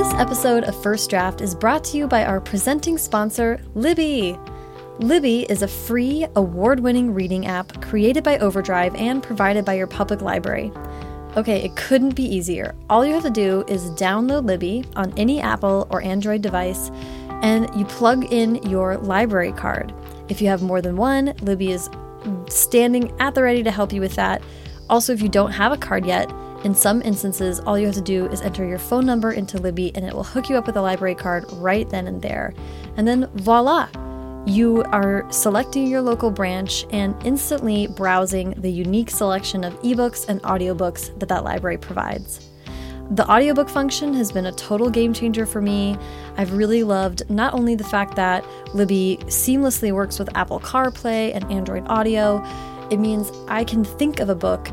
This episode of First Draft is brought to you by our presenting sponsor, Libby. Libby is a free, award winning reading app created by Overdrive and provided by your public library. Okay, it couldn't be easier. All you have to do is download Libby on any Apple or Android device, and you plug in your library card. If you have more than one, Libby is standing at the ready to help you with that. Also, if you don't have a card yet, in some instances, all you have to do is enter your phone number into Libby and it will hook you up with a library card right then and there. And then voila! You are selecting your local branch and instantly browsing the unique selection of ebooks and audiobooks that that library provides. The audiobook function has been a total game changer for me. I've really loved not only the fact that Libby seamlessly works with Apple CarPlay and Android Auto, it means I can think of a book,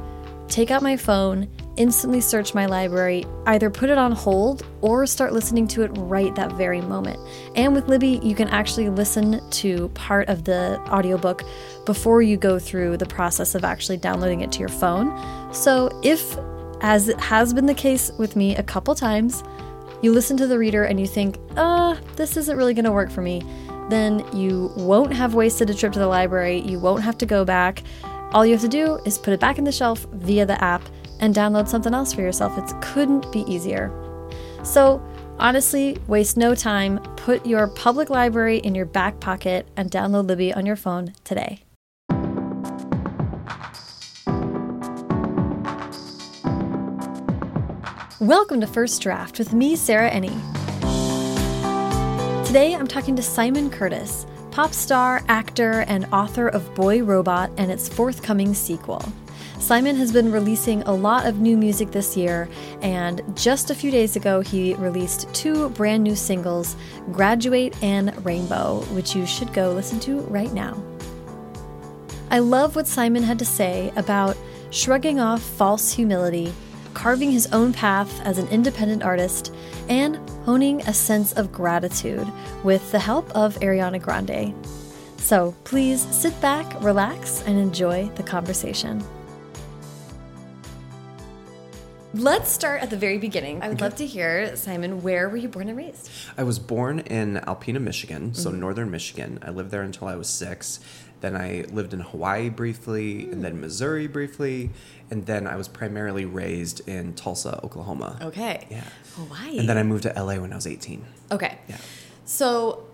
take out my phone, instantly search my library, either put it on hold or start listening to it right that very moment. And with Libby, you can actually listen to part of the audiobook before you go through the process of actually downloading it to your phone. So if, as it has been the case with me a couple times, you listen to the reader and you think, uh, this isn't really going to work for me, then you won't have wasted a trip to the library. You won't have to go back. All you have to do is put it back in the shelf via the app and download something else for yourself. It couldn't be easier. So, honestly, waste no time. Put your public library in your back pocket and download Libby on your phone today. Welcome to First Draft with me, Sarah Enni. Today I'm talking to Simon Curtis, pop star, actor, and author of Boy Robot and its forthcoming sequel. Simon has been releasing a lot of new music this year, and just a few days ago, he released two brand new singles, Graduate and Rainbow, which you should go listen to right now. I love what Simon had to say about shrugging off false humility, carving his own path as an independent artist, and honing a sense of gratitude with the help of Ariana Grande. So please sit back, relax, and enjoy the conversation. Let's start at the very beginning. I would okay. love to hear, Simon, where were you born and raised? I was born in Alpena, Michigan, so mm-hmm. northern Michigan. I lived there until I was six. Then I lived in Hawaii briefly, mm. and then Missouri briefly, and then I was primarily raised in Tulsa, Oklahoma. Okay. Yeah. Hawaii. And then I moved to LA when I was 18. Okay. Yeah. So,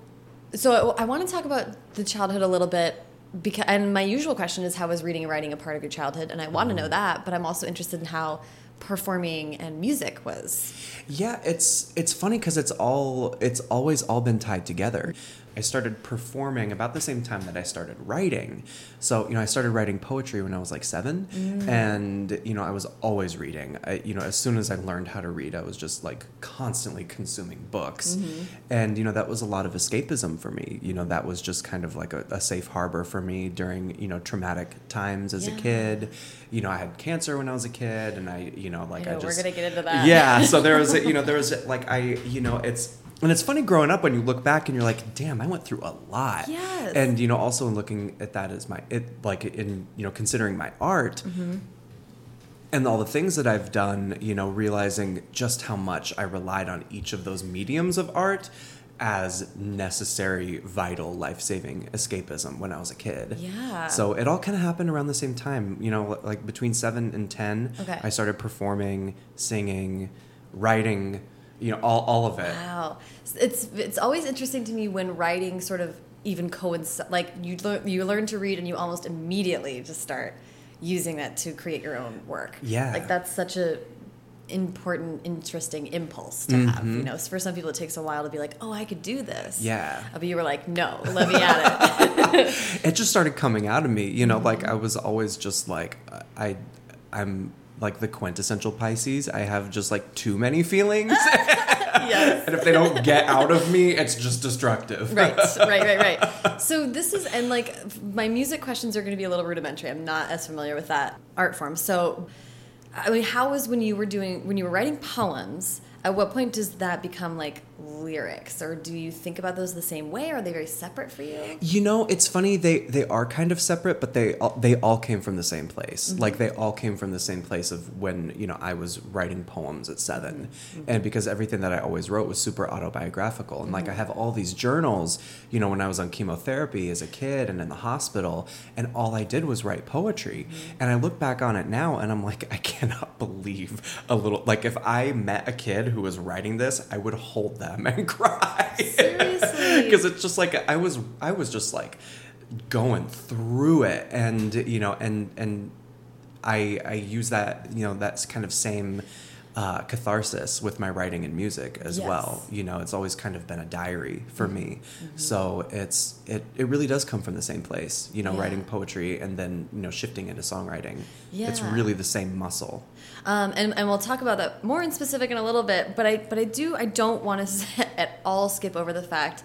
so I want to talk about the childhood a little bit because, and my usual question is how was reading and writing a part of your childhood, and I want mm. to know that, but I'm also interested in how performing and music was. Yeah, it's it's funny because it's all it's always all been tied together. I started performing about the same time that I started writing. So, you know, I started writing poetry when I was like seven. Mm. And, you know, I was always reading. I, you know, as soon as I learned how to read, I was just like constantly consuming books. Mm-hmm. And, you know, that was a lot of escapism for me. You know, that was just kind of like a, a safe harbor for me during, you know, traumatic times as yeah. a kid. You know, I had cancer when I was a kid. And I, you know, like I, know, I just. We're going to get into that. Yeah. So there was, a, you know, there was like, I, you know, it's, and it's funny growing up when you look back and you're like, damn, I went through a lot. Yes. And you know, also in looking at that as my it like in you know considering my art. Mm-hmm. And all the things that I've done, you know, realizing just how much I relied on each of those mediums of art as necessary, vital, life saving escapism when I was a kid. Yeah. So it all kind of happened around the same time. You know, like between seven and 10, okay. I started performing, singing, writing, you know all, all of it. Wow. It's it's always interesting to me when writing sort of even coincide like you learn you learn to read and you almost immediately just start using that to create your own work. Yeah. Like that's such a important interesting impulse to mm -hmm. have you know? For some people it takes a while to be like oh i could do this. Yeah. But you were like no let me at it. It just started coming out of me you know mm -hmm. like i was always just like i i'm like the quintessential Pisces. I have just like too many feelings. yes. and if they don't get out of me, it's just destructive. right, right, right, right. So this is, and like my music questions are going to be a little rudimentary. I'm not as familiar with that art form. So, I mean, how was when you were doing, when you were writing poems, At what point does that become like lyrics, or do you think about those the same way? Or are they very separate for you? You know, it's funny. They they are kind of separate, but they all, they all came from the same place. Mm-hmm. Like they all came from the same place of when you know I was writing poems at 7 Mm-hmm. and because everything that I always wrote was super autobiographical, and Mm-hmm. like I have all these journals. You know, when I was on chemotherapy as a kid and in the hospital, and all I did was write poetry. Mm-hmm. And I look back on it now, and I'm like, I cannot believe a little. Like if I met a kid who was writing this, I would hold them and cry. Seriously? because it's just like I was I was just like going through it and you know and and I I use that you know that's kind of same uh, catharsis with my writing and music as Yes. well you know it's always kind of been a diary for me Mm-hmm. so it's it it really does come from the same place you know Yeah. writing poetry and then you know shifting into songwriting it's really the same muscle Um, and, and we'll talk about that more in specific in a little bit. But I but I do I don't want to at all skip over the fact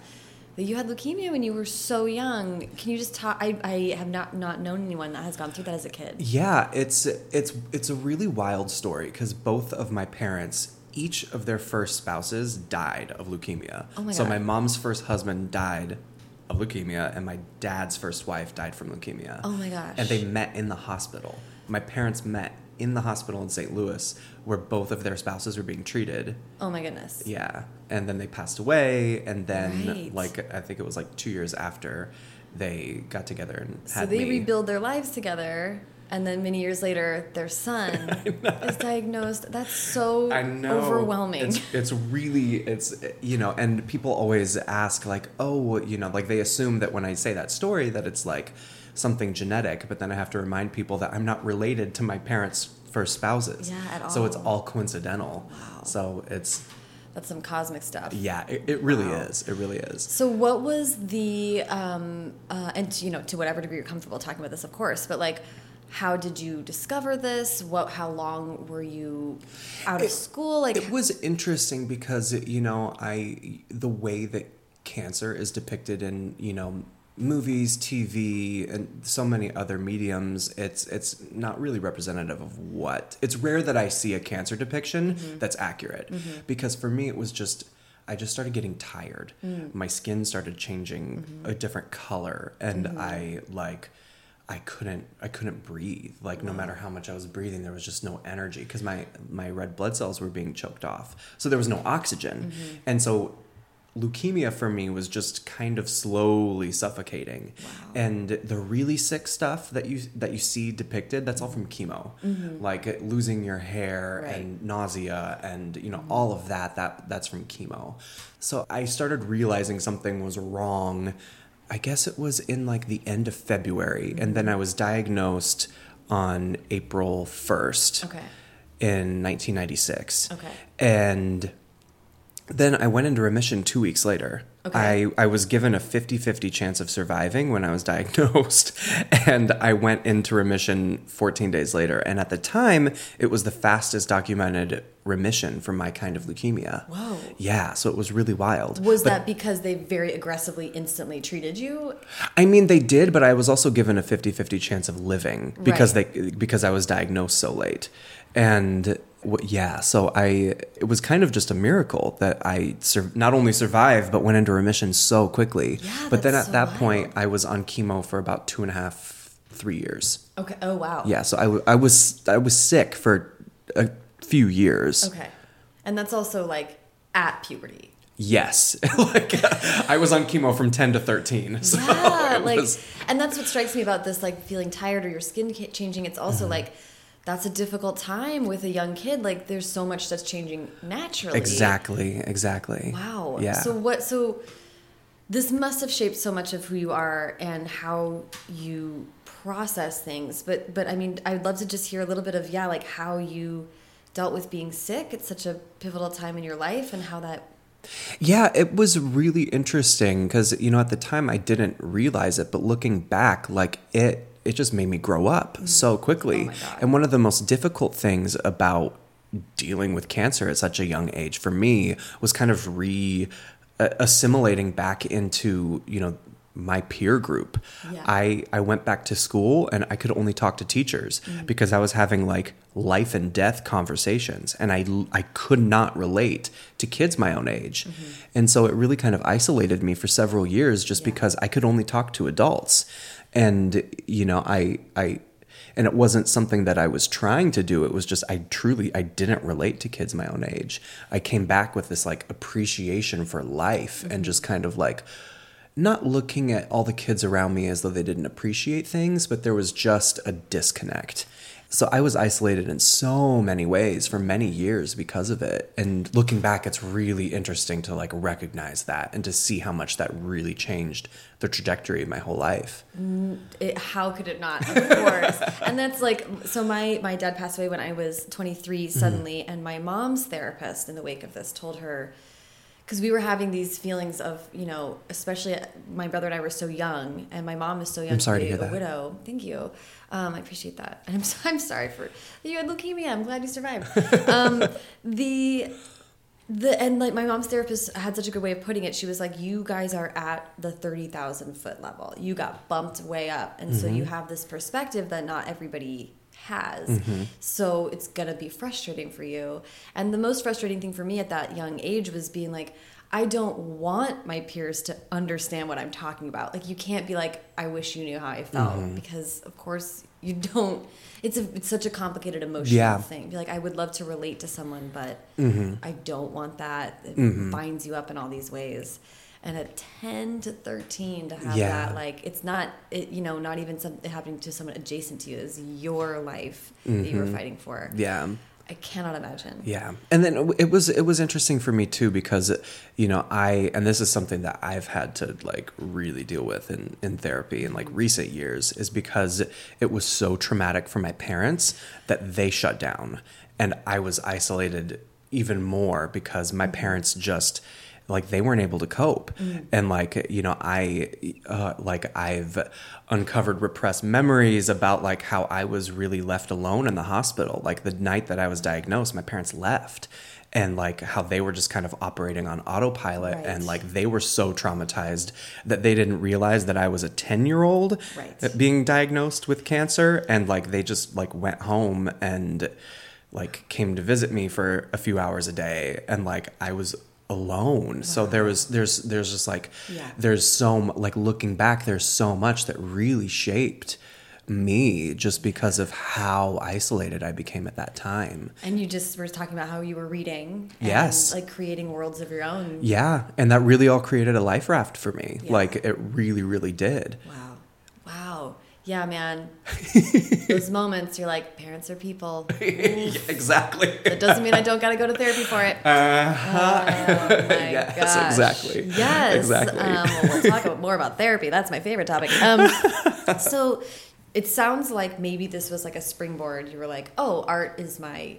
that you had leukemia when you were so young. Can you just talk? I, I have not not known anyone that has gone through that as a kid. Yeah, it's it's it's a really wild story because both of my parents, each of their first spouses died of leukemia. Oh my so my mom's first husband died of leukemia, and my dad's first wife died from leukemia. Oh my gosh. And they met in the hospital. My parents met in the hospital in St. Louis, where both of their spouses were being treated. Oh my goodness. Yeah, and then they passed away, and then Right. like I think it was like two years after, they got together and So they me. rebuild their lives together, and then many years later, their son is diagnosed. That's so I know. overwhelming. It's, it's really it's you know, and people always ask like, oh, you know, like they assume that when I say that story that it's like something genetic, but then I have to remind people that I'm not related to my parents' first spouses. Yeah, at So it's all. all coincidental. Wow. So it's That's some cosmic stuff. yeah, it, it really Wow. is. It really is. So what was the um uh and you know to whatever degree you're comfortable talking about this of course but like how did you discover this what how long were you out of school like It was interesting because you know I the way that cancer is depicted in you know movies, TV, and so many other mediums. It's it's not really representative of what. It's rare that I see a cancer depiction mm-hmm. that's accurate mm-hmm. because for me it was just. I just started getting tired. Mm. My skin started changing mm-hmm. a different color, and I like. I couldn't I couldn't breathe. Like no mm. matter how much I was breathing, there was just no energy because my my red blood cells were being choked off. So there was no oxygen. And so leukemia for me was just kind of slowly suffocating. Wow. And the really sick stuff that you that you see depicted, that's all from chemo. Like uh, losing your hair Right. and nausea and you know all of that that that's from chemo. So I started realizing something was wrong. I guess it was in like the end of February and then I was diagnosed on April 1st okay in 1996. Okay. And then I went into remission two weeks later. Okay. I, I was given a 50 50 chance of surviving when I was diagnosed. And I went into remission 14 days later. And at the time, it was the fastest documented remission for my kind of leukemia. Whoa. Yeah, so it was really wild. was But- that because they very aggressively instantly treated you I mean, they did, but I was also given a 50-50 chance of living because Right. they because I was diagnosed so late, and yeah, so I it was kind of just a miracle that I sur- not only survived but went into remission so quickly. Yeah, but then at so that point. I was on chemo for about two and a half, three years. okay oh wow Yeah, so I, w- I was I was sick for a few years. okay and that's also like at puberty Yes, like I was on chemo from ten to thirteen. So yeah like was- and that's what strikes me about this like feeling tired or your skin changing it's also Mm-hmm. like that's a difficult time with a young kid like there's so much that's changing naturally Exactly, exactly. wow Yeah. so what so this must have shaped so much of who you are and how you process things but but i mean i'd love to just hear a little bit of yeah like how you dealt with being sick at such a pivotal time in your life and how that Yeah, it was really interesting because you know at the time I didn't realize it, but looking back, like it it just made me grow up so quickly. Oh and one of the most difficult things about dealing with cancer at such a young age for me was kind of re uh, assimilating back into you know my peer group. Yeah. I I went back to school and I could only talk to teachers Mm. because I was having like life and death conversations and I I could not relate to kids my own age. And so it really kind of isolated me for several years just Mm-hmm. Yeah. because I could only talk to adults. And you know, I I and it wasn't something that I was trying to do. It was just I truly I didn't relate to kids my own age. I came back with this like appreciation for life and mm-hmm. just kind of like not looking at all the kids around me as though they didn't appreciate things, but there was just a disconnect. So I was isolated in so many ways for many years because of it. And looking back, it's really interesting to like recognize that and to see how much that really changed the trajectory of my whole life. it, how could it not of course and that's like so my my dad passed away when i was 23 Mm-hmm. suddenly and my mom's therapist in the wake of this told her because we were having these feelings of you know especially my brother and i were so young and my mom is so young I'm sorry to be hear a that. widow. Thank you. Um, i appreciate that. And i'm, so- I'm sorry for you had leukemia i'm glad you survived. Um, the the and like my mom's therapist had such a good way of putting it. She was like, "You guys are at the thirty thousand foot level. You got bumped way up, and so you have this perspective that not everybody has. Mm-hmm. So it's gonna be frustrating for you. And the most frustrating thing for me at that young age was being like." I don't want my peers to understand what I'm talking about. Like you can't be like, I wish you knew how I felt mm-hmm. because of course you don't. It's a it's such a complicated emotional Yeah. thing. Be like, I would love to relate to someone, but Mm-hmm. I don't want that. It mm-hmm. binds you up in all these ways. And at ten to thirteen, to have Yeah. that, like, it's not, it, you know, not even something happening to someone adjacent to you. Is your life that you were fighting for. Mm-hmm. Yeah. I cannot imagine. Yeah, and then it was it was interesting for me too because you know I and this is something that I've had to like really deal with in in therapy in like recent years is because it was so traumatic for my parents that they shut down and I was isolated even more because my parents just like they weren't able to cope. And like you know i uh, like i've uncovered repressed memories about like how i was really left alone in the hospital. Like the night that i was diagnosed my parents left. And like how they were just kind of operating on autopilot. Right. and like they were so traumatized that they didn't realize that i was a 10 year old Right. being diagnosed with cancer. And like they just like went home and like came to visit me for a few hours a day. And like I was alone. So there was there's there's just like Yeah. there's so like looking back there's so much that really shaped me just because of how isolated I became at that time. And you just were talking about how you were reading. And, Yes. Like creating worlds of your own. Yeah, and that really all created a life raft for me. Yeah. Like it really really did. Wow. Yeah, man. Those moments, you're like, parents are people. Exactly. That doesn't mean I don't got to go to therapy for it. Uh-huh. Oh my Yes, gosh. exactly. Yes. Exactly. Um, well, we'll talk about, more about therapy. That's my favorite topic. Um, so it sounds like maybe this was like a springboard. You were like, oh, art is my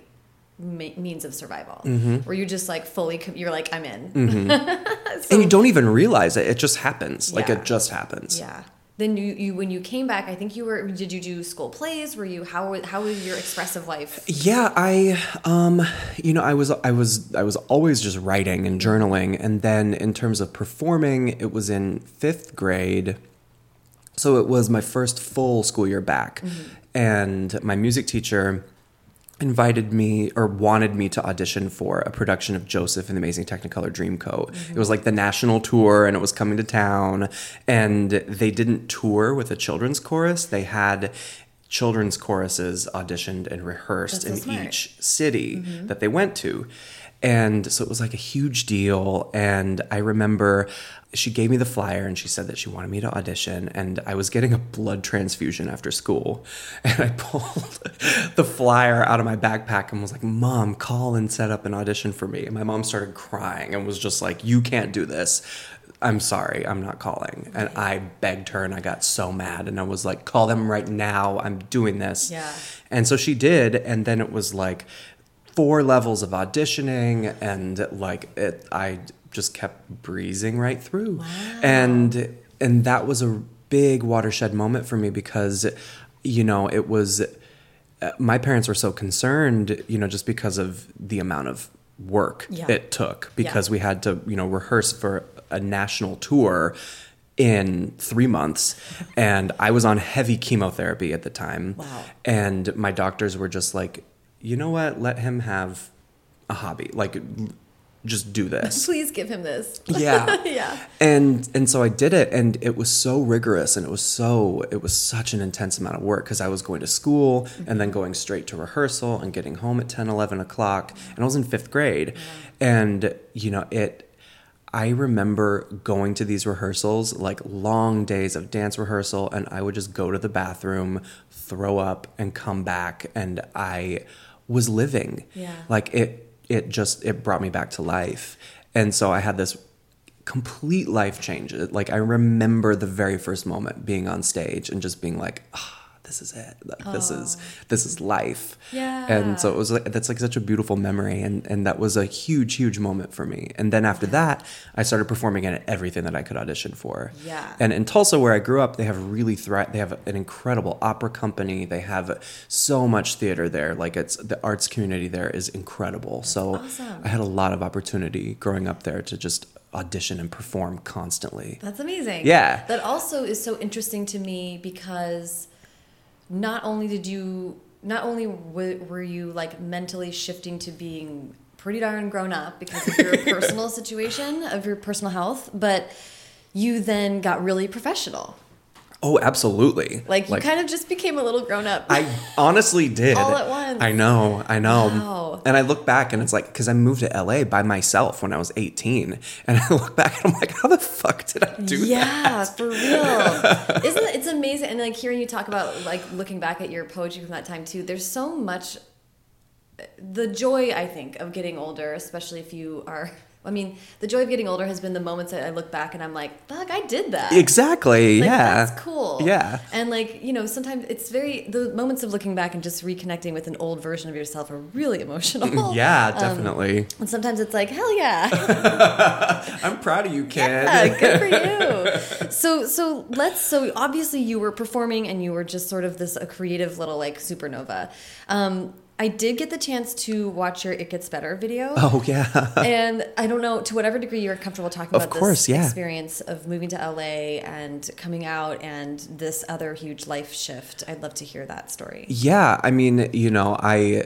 means of survival. Mm-hmm. Where you just like fully, com- you're like, I'm in. and you don't even realize it. It just happens. Like it just happens. Yeah. Then you, you when you came back, I think you were. Did you do school plays? Were you how how was your expressive life? Yeah, I um you know, I was I was I was always just writing and journaling and then in terms of performing, it was in 5th grade. So it was my first full school year back. And my music teacher invited me or wanted me to audition for a production of Joseph and the Amazing Technicolor Dreamcoat. It was like the national tour and it was coming to town and they didn't tour with a children's chorus. They had children's choruses auditioned and rehearsed That's in each city mm-hmm. that they went to. And so it was like a huge deal. And I remember she gave me the flyer and she said that she wanted me to audition. And I was getting a blood transfusion after school. And I pulled the flyer out of my backpack and was like, Mom, call and set up an audition for me. And my mom started crying and was just like, You can't do this. I'm sorry, I'm not calling. And I begged her and I got so mad. And I was like, Call them right now. I'm doing this. Yeah. And so she did, and then it was like four levels of auditioning, and like it, I just kept breezing right through, and and that was a big watershed moment for me because, you know, it was uh, my parents were so concerned, you know, just because of the amount of work Yeah. it took because we had to, you know, rehearse for a national tour in three months. And I was on heavy chemotherapy at the time. Wow. And my doctors were just like, you know what? Let him have a hobby. Like, just do this. Please give him this. Yeah. yeah. And and so I did it and it was so rigorous and it was so it was such an intense amount of work because I was going to school and then going straight to rehearsal and getting home at 10, 11 o'clock. And I was in fifth grade. And, you know, it I remember going to these rehearsals, like long days of dance rehearsal, and I would just go to the bathroom, throw up, and come back. And I was living. Yeah. Like it it just it brought me back to life and so i had this complete life change like i remember the very first moment being on stage and just being like ah, this is it like this is this is life Yeah. and so it was like that's like such a beautiful memory and and that was a huge huge moment for me and then after that i started performing in everything that i could audition for Yeah. and in tulsa where i grew up they have really thri- they have an incredible opera company they have so much theater there like it's the arts community there is incredible so awesome. i had a lot of opportunity growing up there to just audition and perform constantly That's amazing. Yeah. That also is so interesting to me because not only did you, not only were you like mentally shifting to being pretty darn grown up because of your personal situation, of your personal health, but you then got really professional. Oh absolutely Like you kind of just became a little grown up. I honestly did. All at once. I know, I know. Wow. And I look back and it's like, because I moved to LA by myself when I was 18. And I look back and I'm like, how the fuck did I do yeah, that? for real. Isn't it? It's amazing, and like hearing you talk about like looking back at your poetry from that time too. There's so much. The joy I think of getting older, especially if you are. I mean, the joy of getting older has been the moments that I look back and I'm like, "Fuck, I did that." Exactly. Like, yeah. that's cool. Yeah. and like you know, sometimes it's very the moments of looking back and just reconnecting with an old version of yourself are really emotional. Yeah, Um, definitely. and sometimes it's like, hell yeah. I'm proud of you, kid. Yeah, good for you. So so let's so obviously you were performing and you were just sort of this a creative little like supernova. Um, I did get the chance to watch your "It Gets Better" video. Oh, yeah. And I don't know to whatever degree you're comfortable talking Of about course, this yeah. experience of moving to LA and coming out and this other huge life shift. I'd love to hear that story. Yeah, I mean, you know, I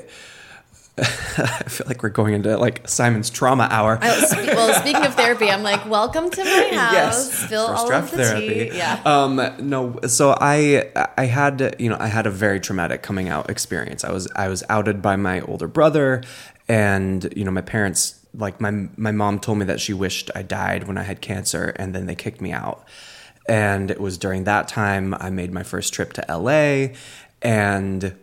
I feel like we're going into like Simon's trauma hour. Spe- well, speaking of therapy, I'm like, welcome to my house. Spill First all draft of the therapy. tea. Yeah. Um, no, so I I had you know I had a very traumatic coming out experience. I was I was outed by my older brother, and you know my parents like my my mom told me that she wished I died when I had cancer, and then they kicked me out. And it was during that time I made my first trip to LA, and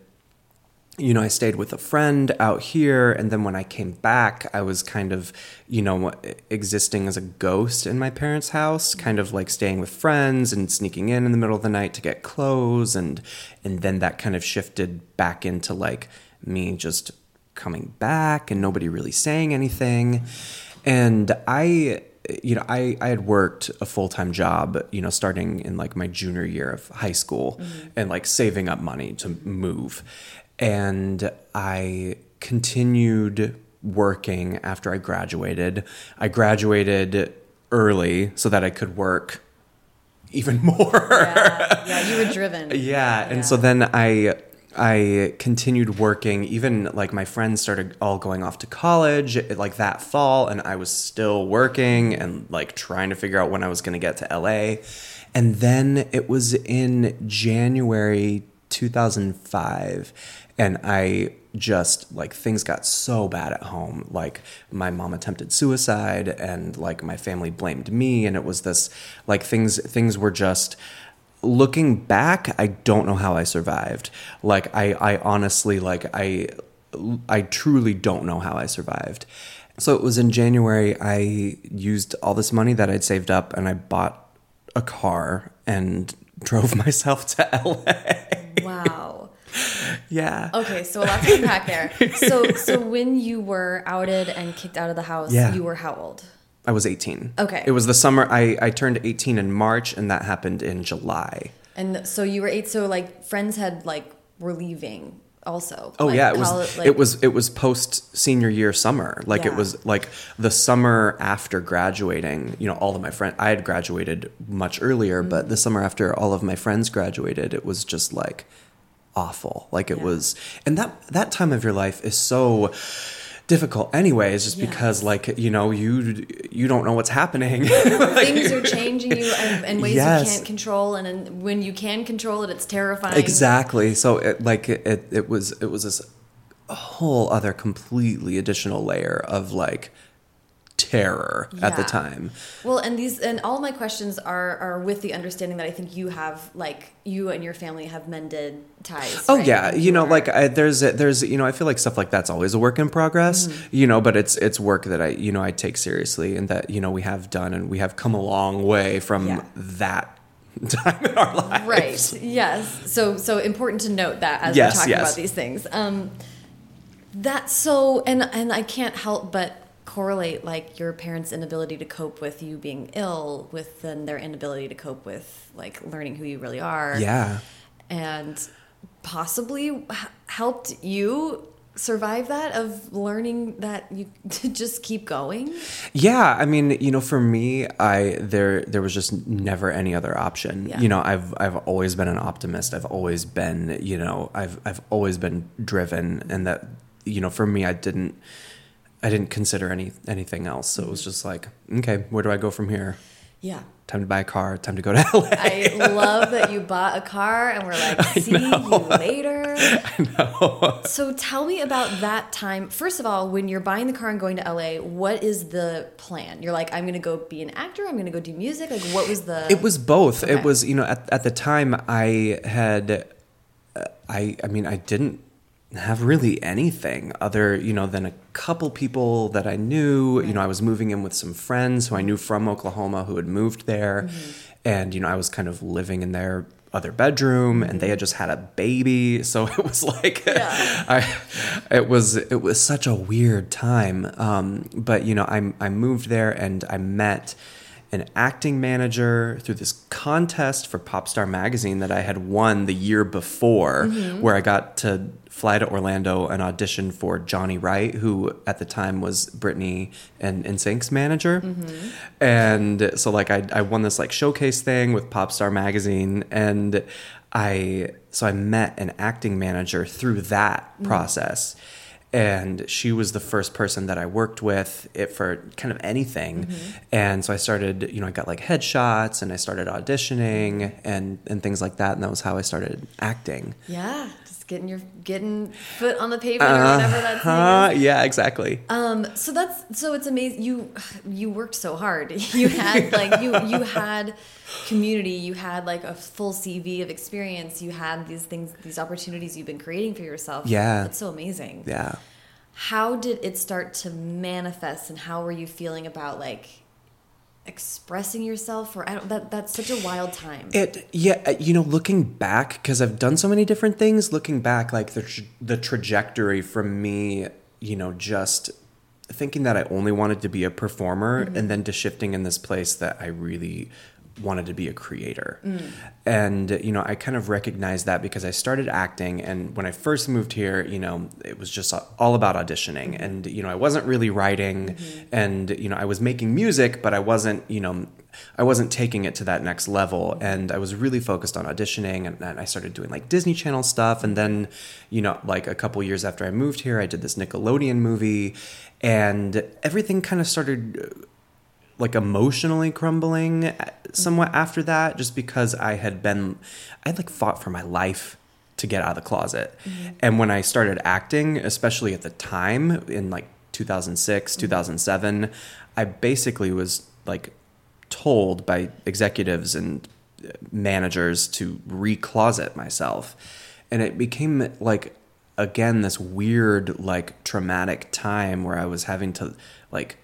you know, I stayed with a friend out here. And then when I came back, I was kind of, you know, existing as a ghost in my parents' house, kind of like staying with friends and sneaking in in the middle of the night to get clothes. And, and then that kind of shifted back into like me just coming back and nobody really saying anything. And I, you know, I, I had worked a full time job, you know, starting in like my junior year of high school mm-hmm. and like saving up money to move. And I continued working after I graduated. I graduated early so that I could work even more. yeah, yeah, you were driven. Yeah, and so then I I continued working even like my friends started all going off to college like that fall and I was still working and like trying to figure out when I was going to get to LA. And then it was in January 2005 and I just like things got so bad at home. Like my mom attempted suicide and like my family blamed me. And it was this like things things were just looking back i don't know how i survived. Like i i honestly like i i truly don't know how i survived. So it was in january i used all this money that i'd saved up and i bought a car and drove myself to la Wow. yeah Okay, so a lot to unpack there. So, so when you were outed and kicked out of the house, Yeah. you were how old? I was 18. Okay. It was the summer. I, I turned 18 in March, and that happened in July. And so you were eight. So like friends had like were leaving also. Oh Like, yeah, it was like- it was it was post senior year summer. Like it was like the summer after graduating, you know, all of my friends I had graduated much earlier, but Mm. the summer after all of my friends graduated, it was just like awful. Like it Yeah. was and that that time of your life is so difficult anyways just because like you know you you don't know what's happening things are changing you in, ways Yes. you can't control, and in, when you can control it, it's terrifying. Exactly. So it like it, it, it was it was this whole other completely additional layer of like terror at the time. Well, and these and all my questions are are with the understanding that I think you have like you and your family have mended ties. Oh right? yeah, And you know, are- like I, there's a, there's you know, I feel like stuff like that's always a work in progress, Mm-hmm. you know, but it's it's work that I you know I take seriously and that you know we have done and we have come a long way from Yeah. that time in our lives. right yes so so important to note that as Yes, we're talking yes. about these things um that so and and i can't help but correlate like your parents inability to cope with you being ill with then their inability to cope with like learning who you really are Yeah. and possibly h- helped you survive that of learning that you to just keep going Yeah, I mean, you know, for me, I there there was just never any other option. Yeah. You know, I've I've always been an optimist. I've always been, you know, I've I've always been driven, and that you know, for me, I didn't I didn't consider any anything else. So it was just like, okay, where do I go from here? yeah Time to buy a car. Time to go to LA. I love that you bought a car and we're like, see you later. I know. So tell me about that time. First of all, when you're buying the car and going to LA, what is the plan? You're like, I'm going to go be an actor. I'm going to go do music. Like, what was the? It was both. Okay. It was, you know, at, at the time I had, uh, I, I mean, I didn't have really anything other, you know, than a couple people that I knew. You know, I was moving in with some friends who I knew from Oklahoma who had moved there. And, you know, I was kind of living in their other bedroom and they had just had a baby. So it was like, Yeah. I, it was, it was such a weird time. Um, but, you know, I, I moved there and I met, an acting manager through this contest for Popstar Magazine that I had won the year before, mm-hmm. where I got to fly to Orlando and audition for Johnny Wright, who at the time was Britney and NSYNC's manager. Mm-hmm. And so, like, I, I won this like showcase thing with Popstar Magazine, and I so I met an acting manager through that mm-hmm. process and she was the first person that I worked with it for kind of anything. Mm-hmm. And so I started, you know, I got like headshots and I started auditioning and and things like that and that was how I started acting. yeah, getting your getting foot on the pavement or whatever that Uh, yeah, exactly. Um, so that's so it's amazing. You you worked so hard. You had like you you had community. You had like a full CV of experience. You had these things, these opportunities you've been creating for yourself. Yeah. it's so amazing. Yeah. How did it start to manifest, and how were you feeling about like expressing yourself? Or I don't. That that's such a wild time. It yeah, uh, you know, looking back because I've done so many different things. Looking back, like the tra- the trajectory from me, you know, just thinking that I only wanted to be a performer, and then to shifting in this place that I really wanted to be a creator. And you know, I kind of recognized that because I started acting, and when I first moved here, you know, it was just all about auditioning, mm-hmm. and you know, I wasn't really writing, mm-hmm. and you know, I was making music, but I wasn't, you know. I wasn't taking it to that next level, mm-hmm. and I was really focused on auditioning, and, and I started doing like Disney Channel stuff, and then, you know, like a couple years after I moved here, I did this Nickelodeon movie, and everything kind of started like emotionally crumbling uh, somewhat after that, just because I had been, I had like fought for my life to get out of the closet, and when I started acting, especially at the time in like 2006, 2007, I basically was like told by executives and uh, managers to recloset myself. And it became like, again, this weird, like traumatic time where I was having to like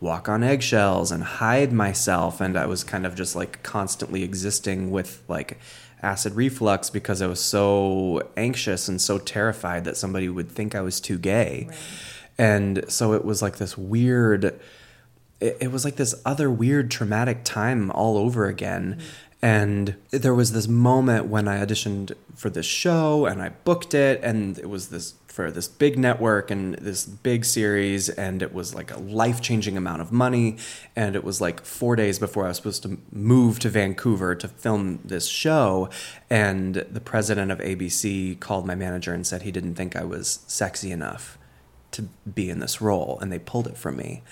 walk on eggshells and hide myself. And I was kind of just like constantly existing with like acid reflux because I was so anxious and so terrified that somebody would think I was too gay. And so it was like this weird it, it was like this other weird traumatic time all over again mm-hmm. And there was this moment when I auditioned for this show and I booked it, and it was this for this big network and this big series, and it was like a life changing amount of money. And it was like four days before I was supposed to move to Vancouver to film this show. And the president of ABC called my manager and said he didn't think I was sexy enough to be in this role, and they pulled it from me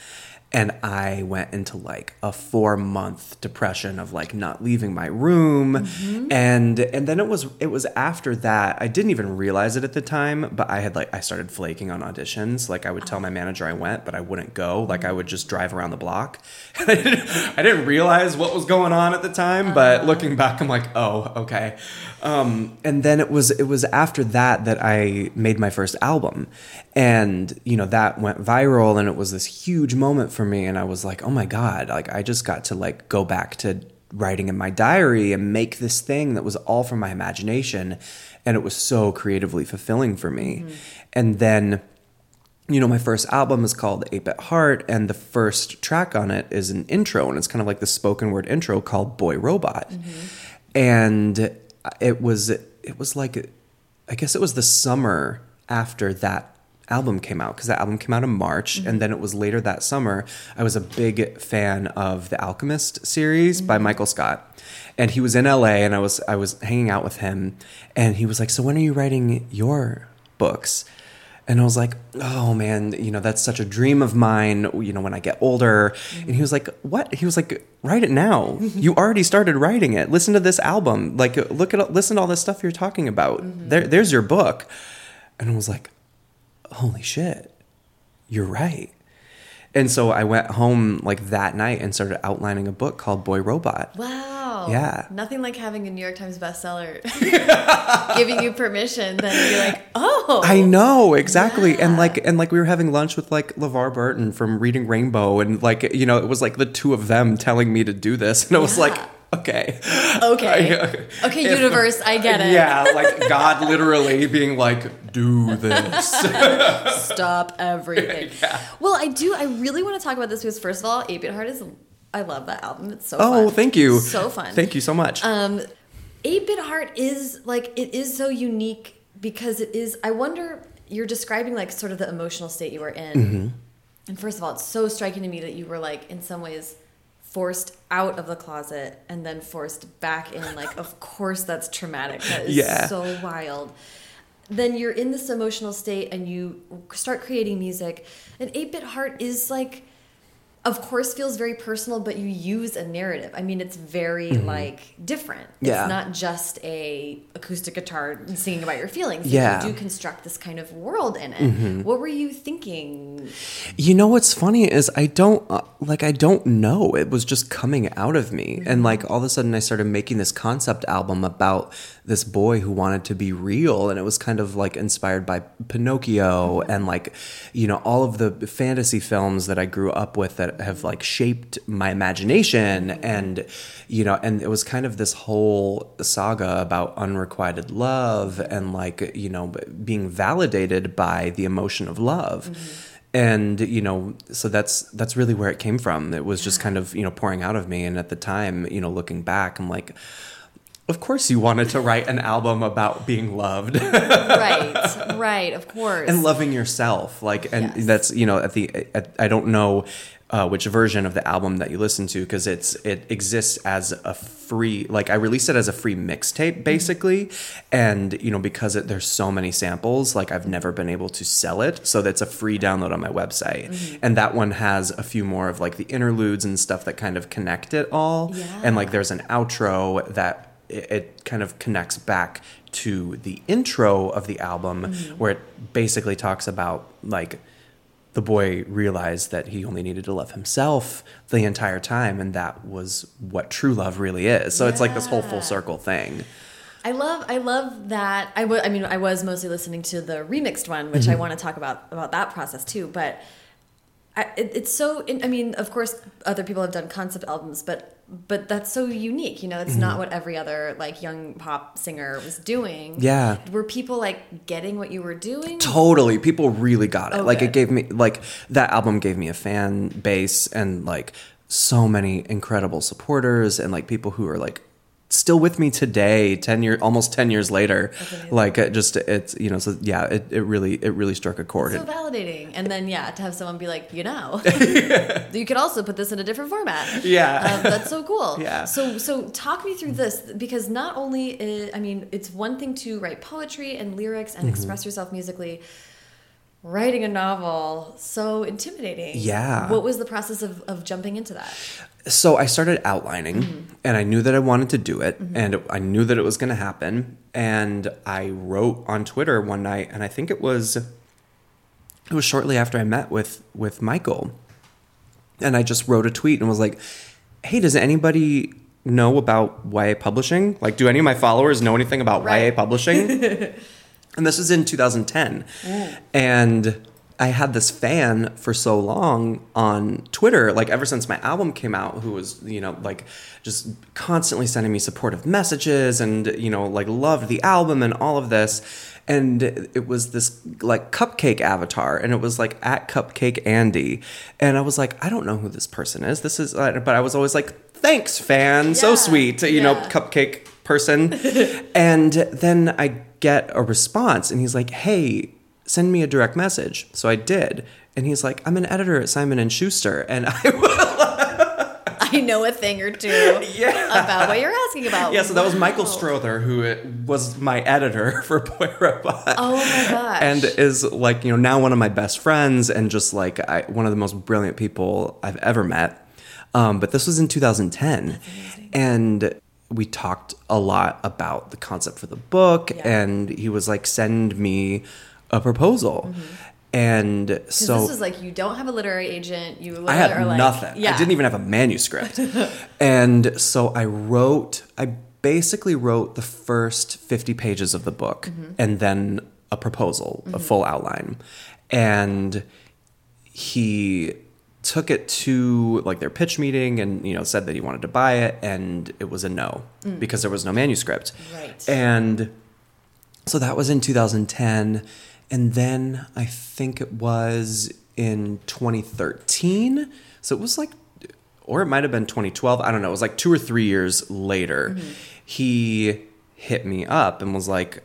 and I went into like a four month depression of like not leaving my room, mm-hmm. and and then it was it was after that I didn't even realize it at the time, but I had like I started flaking on auditions. Like I would tell my manager I went, but I wouldn't go. Like I would just drive around the block. I, didn't, I didn't realize what was going on at the time, but uh-huh. looking back, I'm like, oh, okay. Um, and then it was it was after that that I made my first album, and you know that went viral, and it was this huge moment for for me and I was like, "Oh my god, like I just got to like go back to writing in my diary and make this thing that was all from my imagination and it was so creatively fulfilling for me." Mm-hmm. And then you know, my first album is called 8 Bit Heart, and the first track on it is an intro, and it's kind of like the spoken word intro called Boy Robot. Mm-hmm. And it was, it was like, I guess it was the summer after that album came out because that album came out in March, mm-hmm. and then it was later that summer. I was a big fan of the Alchemyst series mm-hmm. by Michael Scott, and he was in LA, and I was I was hanging out with him, and he was like, "So when are you writing your books?" And I was like, "Oh man, you know that's such a dream of mine. You know when I get older." Mm-hmm. And he was like, "What?" He was like, "Write it now. you already started writing it. Listen to this album. Like look at listen to all this stuff you're talking about. Mm-hmm. There, there's your book." And I was like, holy shit, you're right. And so I went home like that night and started outlining a book called Boy Robot. Wow. Yeah. Nothing like having a New York Times bestseller giving you permission. Then you're like, oh. I know exactly. Yeah. And like and like we were having lunch with like LeVar Burton from Reading Rainbow, and like you know it was like the two of them telling me to do this, and I was yeah. like, okay. Okay. okay, if, universe, I get it. Yeah, like God literally being like, do this. Stop everything. Yeah. Well, I do. I really want to talk about this because, first of all, 8 Bit Heart is. I love that album. It's so oh, fun. thank you. So fun. Thank you so much. Um, 8 Bit Heart is like, it is so unique because it is. I wonder, you're describing like sort of the emotional state you were in. Mm -hmm. And first of all, it's so striking to me that you were like, in some ways, forced out of the closet and then forced back in like of course that's traumatic. That is yeah. so wild. Then you're in this emotional state and you start creating music. An 8-bit heart is like of course feels very personal but you use a narrative i mean it's very mm -hmm. like different yeah. it's not just a acoustic guitar singing about your feelings yeah. you do construct this kind of world in it mm -hmm. what were you thinking you know what's funny is i don't uh, like i don't know it was just coming out of me mm -hmm. and like all of a sudden i started making this concept album about this boy who wanted to be real and it was kind of like inspired by pinocchio mm-hmm. and like you know all of the fantasy films that i grew up with that have like shaped my imagination and you know and it was kind of this whole saga about unrequited love and like you know being validated by the emotion of love. Mm-hmm. And you know so that's that's really where it came from. It was just kind of you know pouring out of me. And at the time you know looking back i'm like of course you wanted to write an album about being loved. Right. Right. Of course. and loving yourself. Like and yes. that's you know at the at, i don't know uh, which version of the album that you listen to because it's it exists as a free like I released it as a free mixtape mm-hmm. basically, and you know because it, there's so many samples like I've never been able to sell it, so that's a free download on my website, mm-hmm. and that one has a few more of like the interludes and stuff that kind of connect it all, yeah. and like there's an outro that it, it kind of connects back to the intro of the album mm-hmm. where it basically talks about like the boy realized that he only needed to love himself the entire time and that was what true love really is so yeah. it's like this whole full circle thing I love I love that I, I mean I was mostly listening to the remixed one which mm -hmm. I mm-hmm. want to talk about about that process too but I, it, it's so I mean of course other people have done concept albums but but that's so unique you know it's mm -hmm. not mm-hmm. what every other like young pop singer was doing yeah were people like getting what you were doing totally people really got it oh, like good. it gave me like that album gave me a fan base and like so many incredible supporters and like people who are like still with me today 10 year almost 10 years later like it just it's you know so yeah it, it really it really struck a chord So validating. And then, yeah, to have someone be like, you know, you could also put this in a different format. Yeah. Um, that's so cool. Yeah. So, so talk me through this because not only, is, I mean, it's one thing to write poetry and lyrics and express yourself musically. Writing a novel, so intimidating. Yeah. What was the process of, of jumping into that? So I started outlining Mm-hmm. and I knew that I wanted to do it and I knew that it was going to happen and I wrote on Twitter one night and I think it was it was shortly after I met with with Michael. And I just wrote a tweet and was like hey does anybody know about YA publishing? Like do any of my followers know anything about Right. YA publishing? And this was in 2010 and i had this fan for so long on twitter like ever since my album came out who was you know like just constantly sending me supportive messages and you know like loved the album and all of this. And it was this like cupcake avatar and it was like at cupcake andy. And i was like i don't know who this person is. This is uh, but i was always like thanks fan. So sweet you know cupcake person. and then I get a response and he's like, "Hey, send me a direct message." So I did. And he's like, "I'm an editor at Simon and Schuster." And I will. I know a thing or two Yeah. about what you're asking about. Yeah, so that was Michael Strother who was my editor for Boy Robot. Oh my gosh. And is like, you know, now one of my best friends and just like I, one of the most brilliant people I've ever met. Um, but this was in 2010. And we talked a lot about the concept for the book. Yeah. And he was like, send me a proposal. And Mm-hmm. 'Cause so this is like you don't have a literary agent. You I had are like, nothing. Yeah. I didn't even have a manuscript. and so I wrote, I basically wrote the first 50 pages of the book Mm-hmm. and then a proposal, a full outline. And he took it to like their pitch meeting and you know said that he wanted to buy it and it was a no because there was no manuscript. Mm. Right. And so that was in 2010 and then I think it was in 2013. So it was like or it might have been 2012. I don't know. It was like 2 or 3 years later. Mm-hmm. He hit me up and was like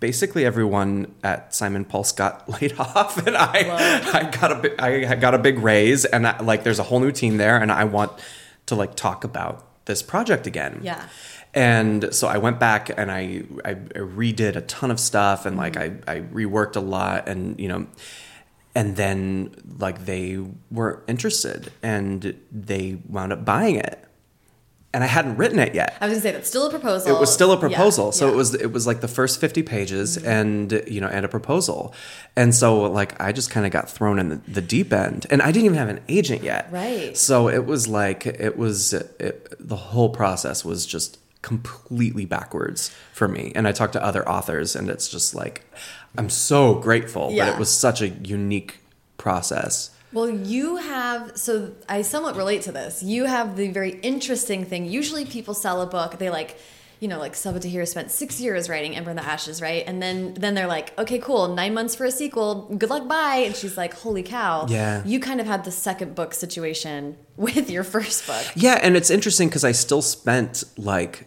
basically everyone at Simon Pulse got laid off and I I got a I got a big raise and I, like there's a whole new team there and I want to like talk about this project again. Yeah. And so I went back and I, I I redid a ton of stuff and like mm-hmm. I, I reworked a lot and you know and then like they were interested and they wound up buying it. And I hadn't written it yet I was gonna say that's still a proposal. it was still a Yeah, proposal so yeah. it was it was like the first 50 pages mm-hmm. and you know and a proposal and so like i just kind of got thrown in the, the deep end and i didn't even have an agent yet Right. so it was like it was it, the whole process was just completely backwards for me and i talked to other authors and it's just like i'm so grateful but it was such a unique process Well, you have, so I somewhat relate to this. You have the very interesting thing. Usually people sell a book, they like, you know, like Sabaa Tahir spent six years writing Ember in the Ashes, right? And then then they're like, okay, cool, nine months for a sequel, good luck, bye. And she's like, holy cow. Yeah. You kind of had the second book situation with your first book. Yeah, and it's interesting because I still spent like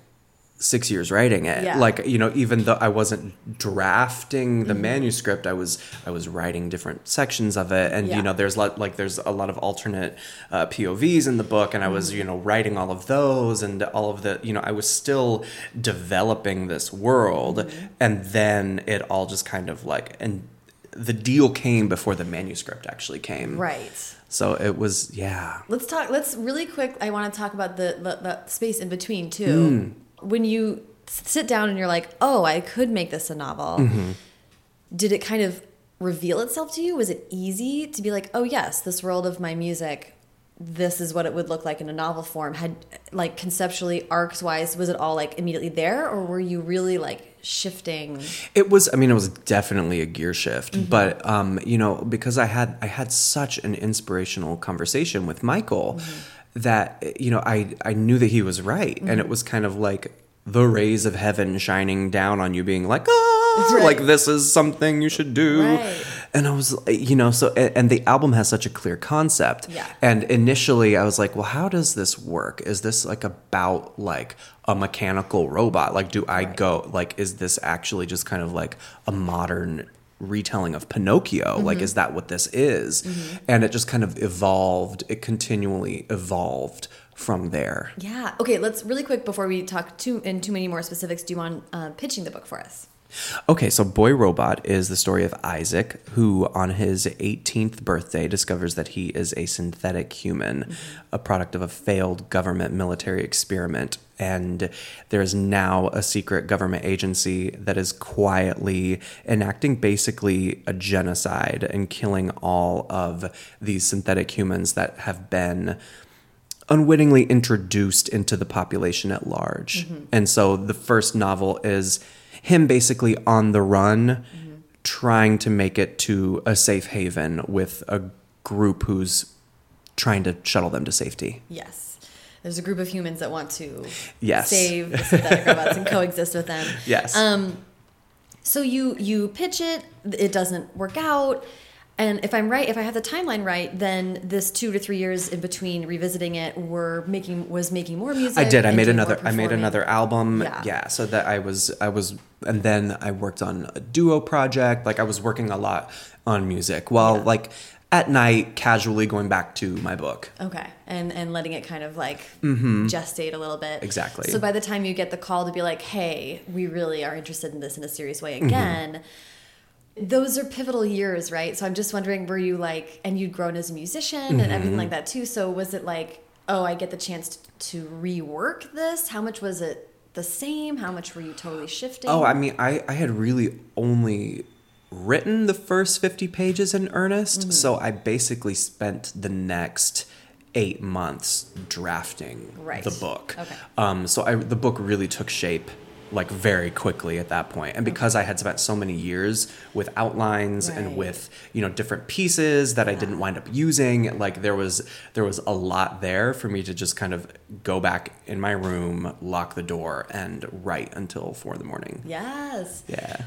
six years writing it. Yeah. Like you know, even though I wasn't drafting the mm-hmm. manuscript, I was I was writing different sections of it, and Yeah. you know, there's lot like there's a lot of alternate uh, POVs in the book, and I was mm-hmm. you know writing all of those and all of the you know I was still developing this world, mm-hmm. and then it all just kind of like and the deal came before the manuscript actually came. Right. So it was yeah. Let's talk. Let's really quick. I want to talk about the, the the space in between too. Hmm. When you sit down and you're like, "Oh, I could make this a novel." Mm-hmm. Did it kind of reveal itself to you? Was it easy to be like, "Oh, yes, this world of my music, this is what it would look like in a novel form." Had like conceptually, arcs wise, was it all like immediately there, or were you really like shifting? It was. I mean, it was definitely a gear shift. Mm-hmm. But um, you know, because I had I had such an inspirational conversation with Michael mm-hmm. That you know I I knew that he was right, and it was kind of like the rays of heaven shining down on you, being like, ah, Right. like this is something you should do. Right. and I was, you know, so and the album has such a clear concept. Yeah. And initially, I was like, well, how does this work? Is this like about like a mechanical robot? Like, do I go like, is this actually just kind of like a modern retelling of Pinocchio? Like, mm-hmm. is that what this is? Mm-hmm. And it just kind of evolved. It continually evolved from there. Yeah. Okay, let's really quick before we talk too in too many more specifics. Do you want uh, pitching the book for us? Okay, so Boy Robot is the story of Isaac, who on his 18th birthday discovers that he is a synthetic human, mm-hmm. a product of a failed government military experiment. And there is now a secret government agency that is quietly enacting basically a genocide and killing all of these synthetic humans that have been unwittingly introduced into the population at large. Mm-hmm. And so the first novel is him basically on the run, mm-hmm. trying to make it to a safe haven with a group who's trying to shuttle them to safety. Yes. There's a group of humans that want to Yes. save the synthetic robots and coexist with them. Yes. Um, so you you pitch it, it doesn't work out, and if I'm right, if I have the timeline right, then this two to three years in between revisiting it, were making was making more music. I did. I made another. I made another album. Yeah. Yeah. So that I was. I was. And then I worked on a duo project. Like I was working a lot on music while Yeah. like at night casually going back to my book. Okay, and and letting it kind of like gestate a little bit. Mm-hmm. Exactly. So by the time you get the call to be like, "Hey, we really are interested in this in a serious way Mm-hmm. again," those are pivotal years, right? So I'm just wondering, were you like, and you'd grown as a musician and Mm-hmm. everything like that too. So was it like, oh, I get the chance to rework this? How much was it the same? How much were you totally shifting? Oh, I mean, I, I had really only written the first 50 pages in earnest. Mm-hmm. So I basically spent the next eight months drafting Right. the book. Okay. Um, so I, the book really took shape like very quickly at that point. And because I had spent so many years with outlines Right. and with, you know, different pieces that I didn't wind up using, like there was there was a lot there for me to just kind of go back in my room, lock the door and write until four in the morning. yes. Yeah.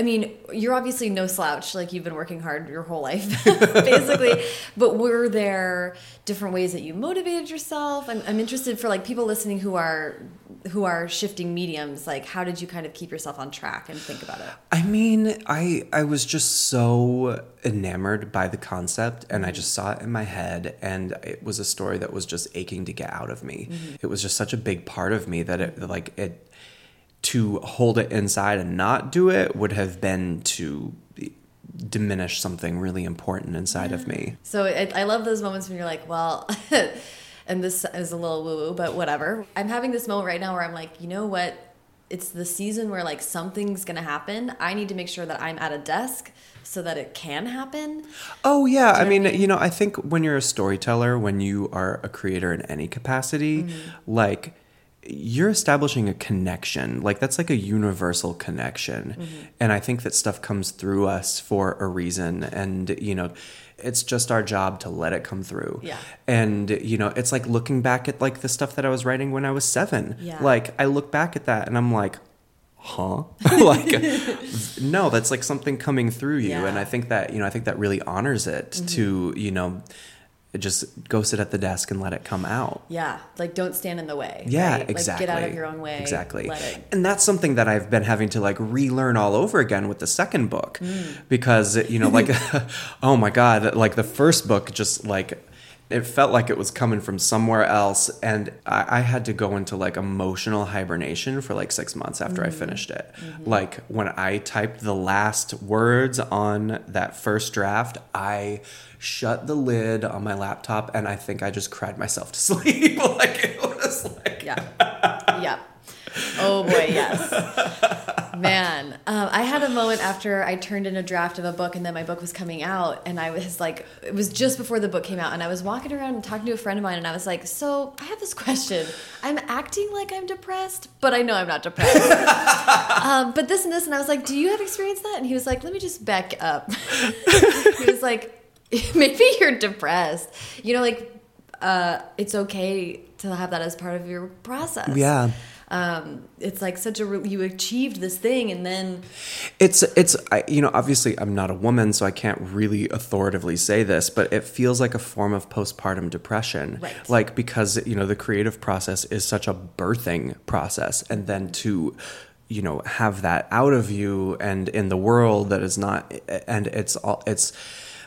I mean, you're obviously no slouch. Like you've been working hard your whole life, basically. But were there different ways that you motivated yourself? I'm, I'm interested for like people listening who are who are shifting mediums. Like, how did you kind of keep yourself on track and think about it? I mean, I I was just so enamored by the concept and I mm-hmm. just saw it in my head and it was a story that was just aching to get out of me. Mm-hmm. It was just such a big part of me that it like it to hold it inside and not do it would have been to diminish something really important inside of me. So it, I love those moments when you're like, well, and this is a little woo woo, but whatever. I'm having this moment right now where I'm like, you know what? It's the season where like something's gonna happen. I need to make sure that I'm at a desk so that it can happen. Oh yeah, I what I mean, mean? you know, I think when you're a storyteller, when you are a creator in any capacity, mm-hmm. like you're establishing a connection. Like that's like a universal connection. Mm-hmm. And I think that stuff comes through us for a reason and you know, it's just our job to let it come through. Yeah. And you know, it's like looking back at like the stuff that I was writing when I was 7. Yeah. Like I look back at that and I'm like, huh? like no, that's like something coming through you and I think that, you know, I think that really honors it mm-hmm. to, you know, just go sit at the desk and let it come out. Yeah, like don't stand in the way. Yeah, right? exactly. Like get out of your own way. Exactly. Let it. And that's something that I've been having to like relearn all over again with the second book Mm. because you know like oh my god, like the first book just like it felt like it was coming from somewhere else and I, I had to go into like emotional hibernation for like six months after Mm. I finished it. Mm-hmm. Like when I typed the last words on that first draft, I shut the lid on my laptop and I think I just cried myself to sleep. like it was like Yeah. yeah. Oh boy, yes. Man, um, I had a moment after I turned in a draft of a book, and then my book was coming out, and I was like, it was just before the book came out, and I was walking around and talking to a friend of mine, and I was like, so I have this question. I'm acting like I'm depressed, but I know I'm not depressed. um, but this and this, and I was like, do you have experienced that? And he was like, let me just back up. he was like, maybe you're depressed. You know, like uh, it's okay to have that as part of your process. Yeah. Um, it's like such a you achieved this thing and then It's it's I, you know obviously I'm not a woman so I can't really authoritatively say this but it feels like a form of postpartum depression Right. like because you know the creative process is such a birthing process and then to you know have that out of you and in the world that is not and it's all it's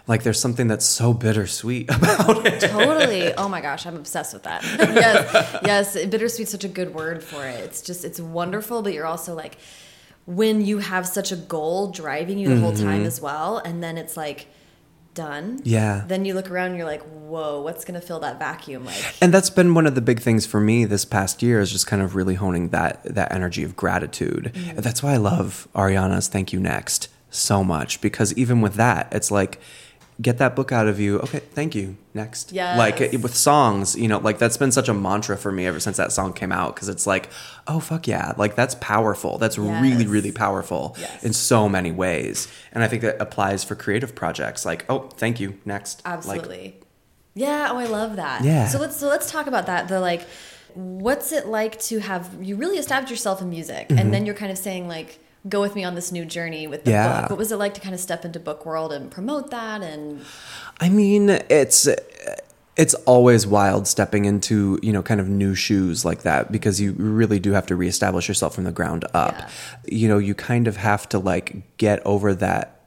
like there's something that's so bittersweet about it. Totally. Oh my gosh i'm obsessed with that. Yes yes bittersweet's such a good word for it. It's just it's wonderful but you're also like when you have such a goal driving you the whole time as well and then it's like done Yeah. then you look around and you're like whoa what's gonna fill that vacuum? Like and that's been one of the big things for me this past year is just kind of really honing that that energy of gratitude. Mm. And that's why i love ariana's thank you next so much because even with that it's like get that book out of you okay thank you next Yeah. like it- with songs you know like that's been such a mantra for me ever since that song came out because it's like oh fuck yeah like that's powerful that's really Yes. really powerful Yes. in so many ways and i think that applies for creative projects like oh thank you next Like, Absolutely. yeah. Oh, I love that. Yeah. So let's so let's talk about that. The like, what's it like to have you really established yourself in music, and mm-hmm. then you're kind of saying like, go with me on this new journey with the Mm-hmm. Yeah. book. What was it like to kind of step into book world and promote that? And I mean, it's it's always wild stepping into you know kind of new shoes like that because you really do have to reestablish yourself from the ground up. Yeah. You know, you kind of have to like get over that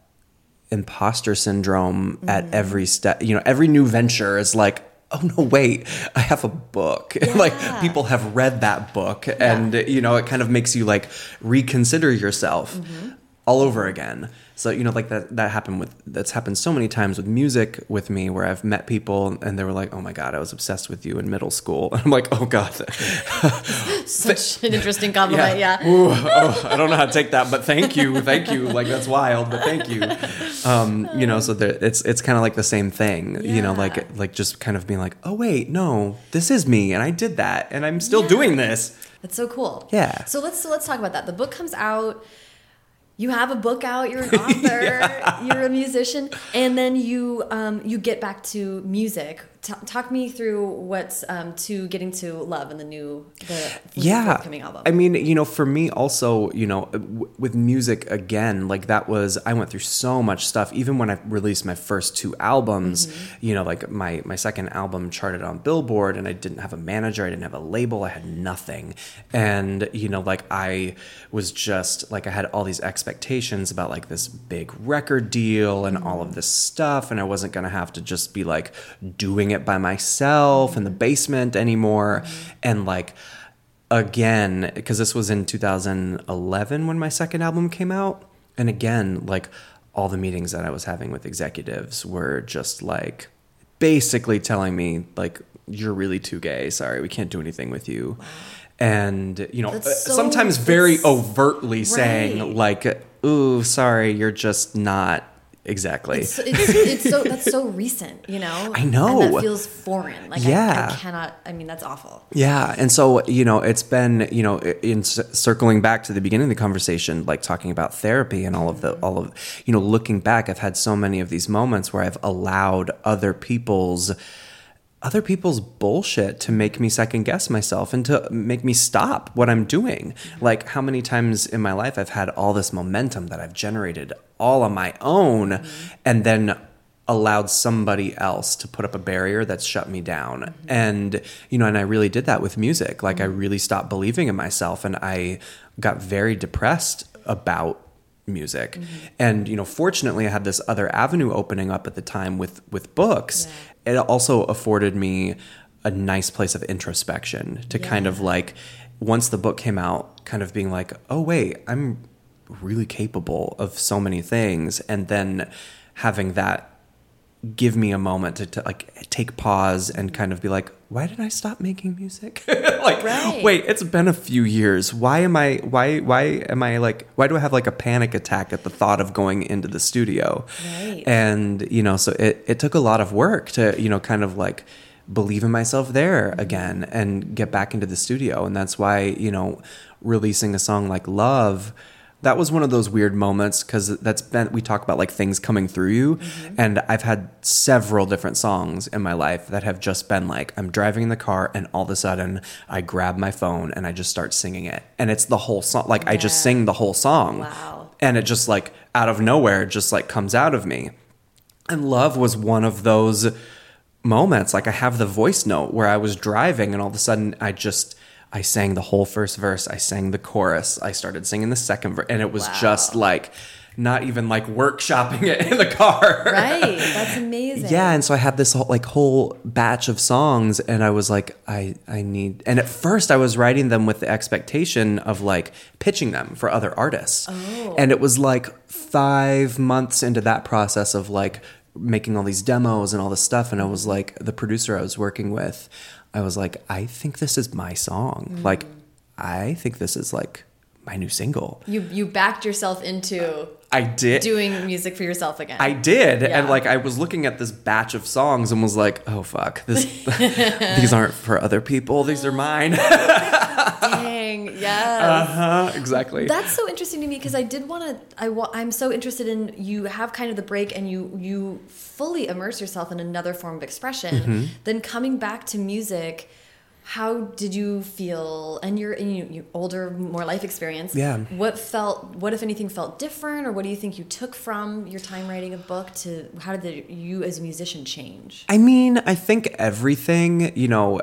imposter syndrome Mm-hmm. at every step. You know, every new venture is like. Oh no! Wait, I have a book. like people have read that book, and you know it kind of makes you like reconsider yourself Mm-hmm. All over again. So you know, like that that happened with that's happened so many times with music with me, where I've met people and they were like, "Oh my god, I was obsessed with you in middle school," and I'm like, "Oh god, such an interesting compliment. Yeah. Ooh, oh, I don't know how to take that, but thank you, thank you. Like that's wild, but thank you. Um, you know, so there, it's it's kind of like the same thing. You know, like like just kind of being like, "Oh wait, no, this is me, and I did that, and I'm still doing this." That's so cool. Yeah. So let's so let's talk about that. The book comes out. You have a book out. You're an author. you're a musician, and then you um, you get back to music. T- talk me through what's um, to getting to love and the new the yeah forthcoming album. i mean you know for me also you know w- with music again like that was i went through so much stuff even when i released my first two albums Mm-hmm. you know like my my second album charted on billboard and i didn't have a manager i didn't have a label i had nothing and you know like i was just like i had all these expectations about like this big record deal and all Mm-hmm. of this stuff and i wasn't gonna have to just be like doing it by myself in the basement anymore. And like again because this was in 2011 when my second album came out and again like all the meetings that i was having with executives were just like basically telling me like you're really too gay. Sorry we can't do anything with you and you know uh, so- sometimes very overtly saying like ooh sorry you're just not exactly it's, it's, it's so that's so recent, you know. I know. And that feels foreign. Like Yeah. I cannot. I mean, that's awful. Yeah, and so you know, it's been you know, in circling back to the beginning of the conversation, like talking about therapy and all of the all of you know, looking back, I've had so many of these moments where I've allowed other people's other people's bullshit to make me second guess myself and to make me stop what I'm doing. Like how many times in my life I've had all this momentum that I've generated all on my own and then allowed somebody else to put up a barrier that's shut me down. And you know, and I really did that with music. Like I really stopped believing in myself and I got very depressed about music. And you know, fortunately I had this other avenue opening up at the time with with books. It also afforded me a nice place of introspection to kind of like once the book came out kind of being like, "Oh wait, I'm really capable of so many things." And then having that give me a moment to, to like take pause and kind of be like why did i stop making music? Like Right. wait it's been a few years. Why am i why why am i like why do i have like a panic attack at the thought of going into the studio? Right. and you know so it, it took a lot of work to you know kind of like believe in myself there mm-hmm. again and get back into the studio. And that's why you know releasing a song like love that was one of those weird moments because that's been we talk about like things coming through you. Mm-hmm. And i've had several different songs in my life that have just been like i'm driving in the car and all of a sudden i grab my phone and i just start singing it. And it's the whole song like i just sing the whole song. Wow. and it just like out of nowhere just like comes out of me. And love was one of those moments. Like i have the voice note where i was driving and all of a sudden i just i sang the whole first verse i sang the chorus i started singing the second verse and it was Wow. just like not even like workshopping it in the car Right. That's amazing. yeah and so i had this whole like whole batch of songs and i was like i i need and at first i was writing them with the expectation of like pitching them for other artists Oh. and it was like five months into that process of like making all these demos and all this stuff and i was like the producer i was working with i was like i think this is my song. Mm. Like i think this is like my new single. You you backed yourself into i did. doing music for yourself again. I did, and like I was looking at this batch of songs and was like, "Oh fuck, this these aren't for other people; these are mine." Dang. Yes. uh-huh, exactly. That's so interesting to me because I did want to. I wa- I'm so interested in you have kind of the break and you you fully immerse yourself in another form of expression. Mm-hmm. Then coming back to music, how did you feel? And you're in you, you older, more life experience. Yeah. What felt? What if anything felt different, or what do you think you took from your time writing a book to how did the, you as a musician change? I mean, I think everything, you know,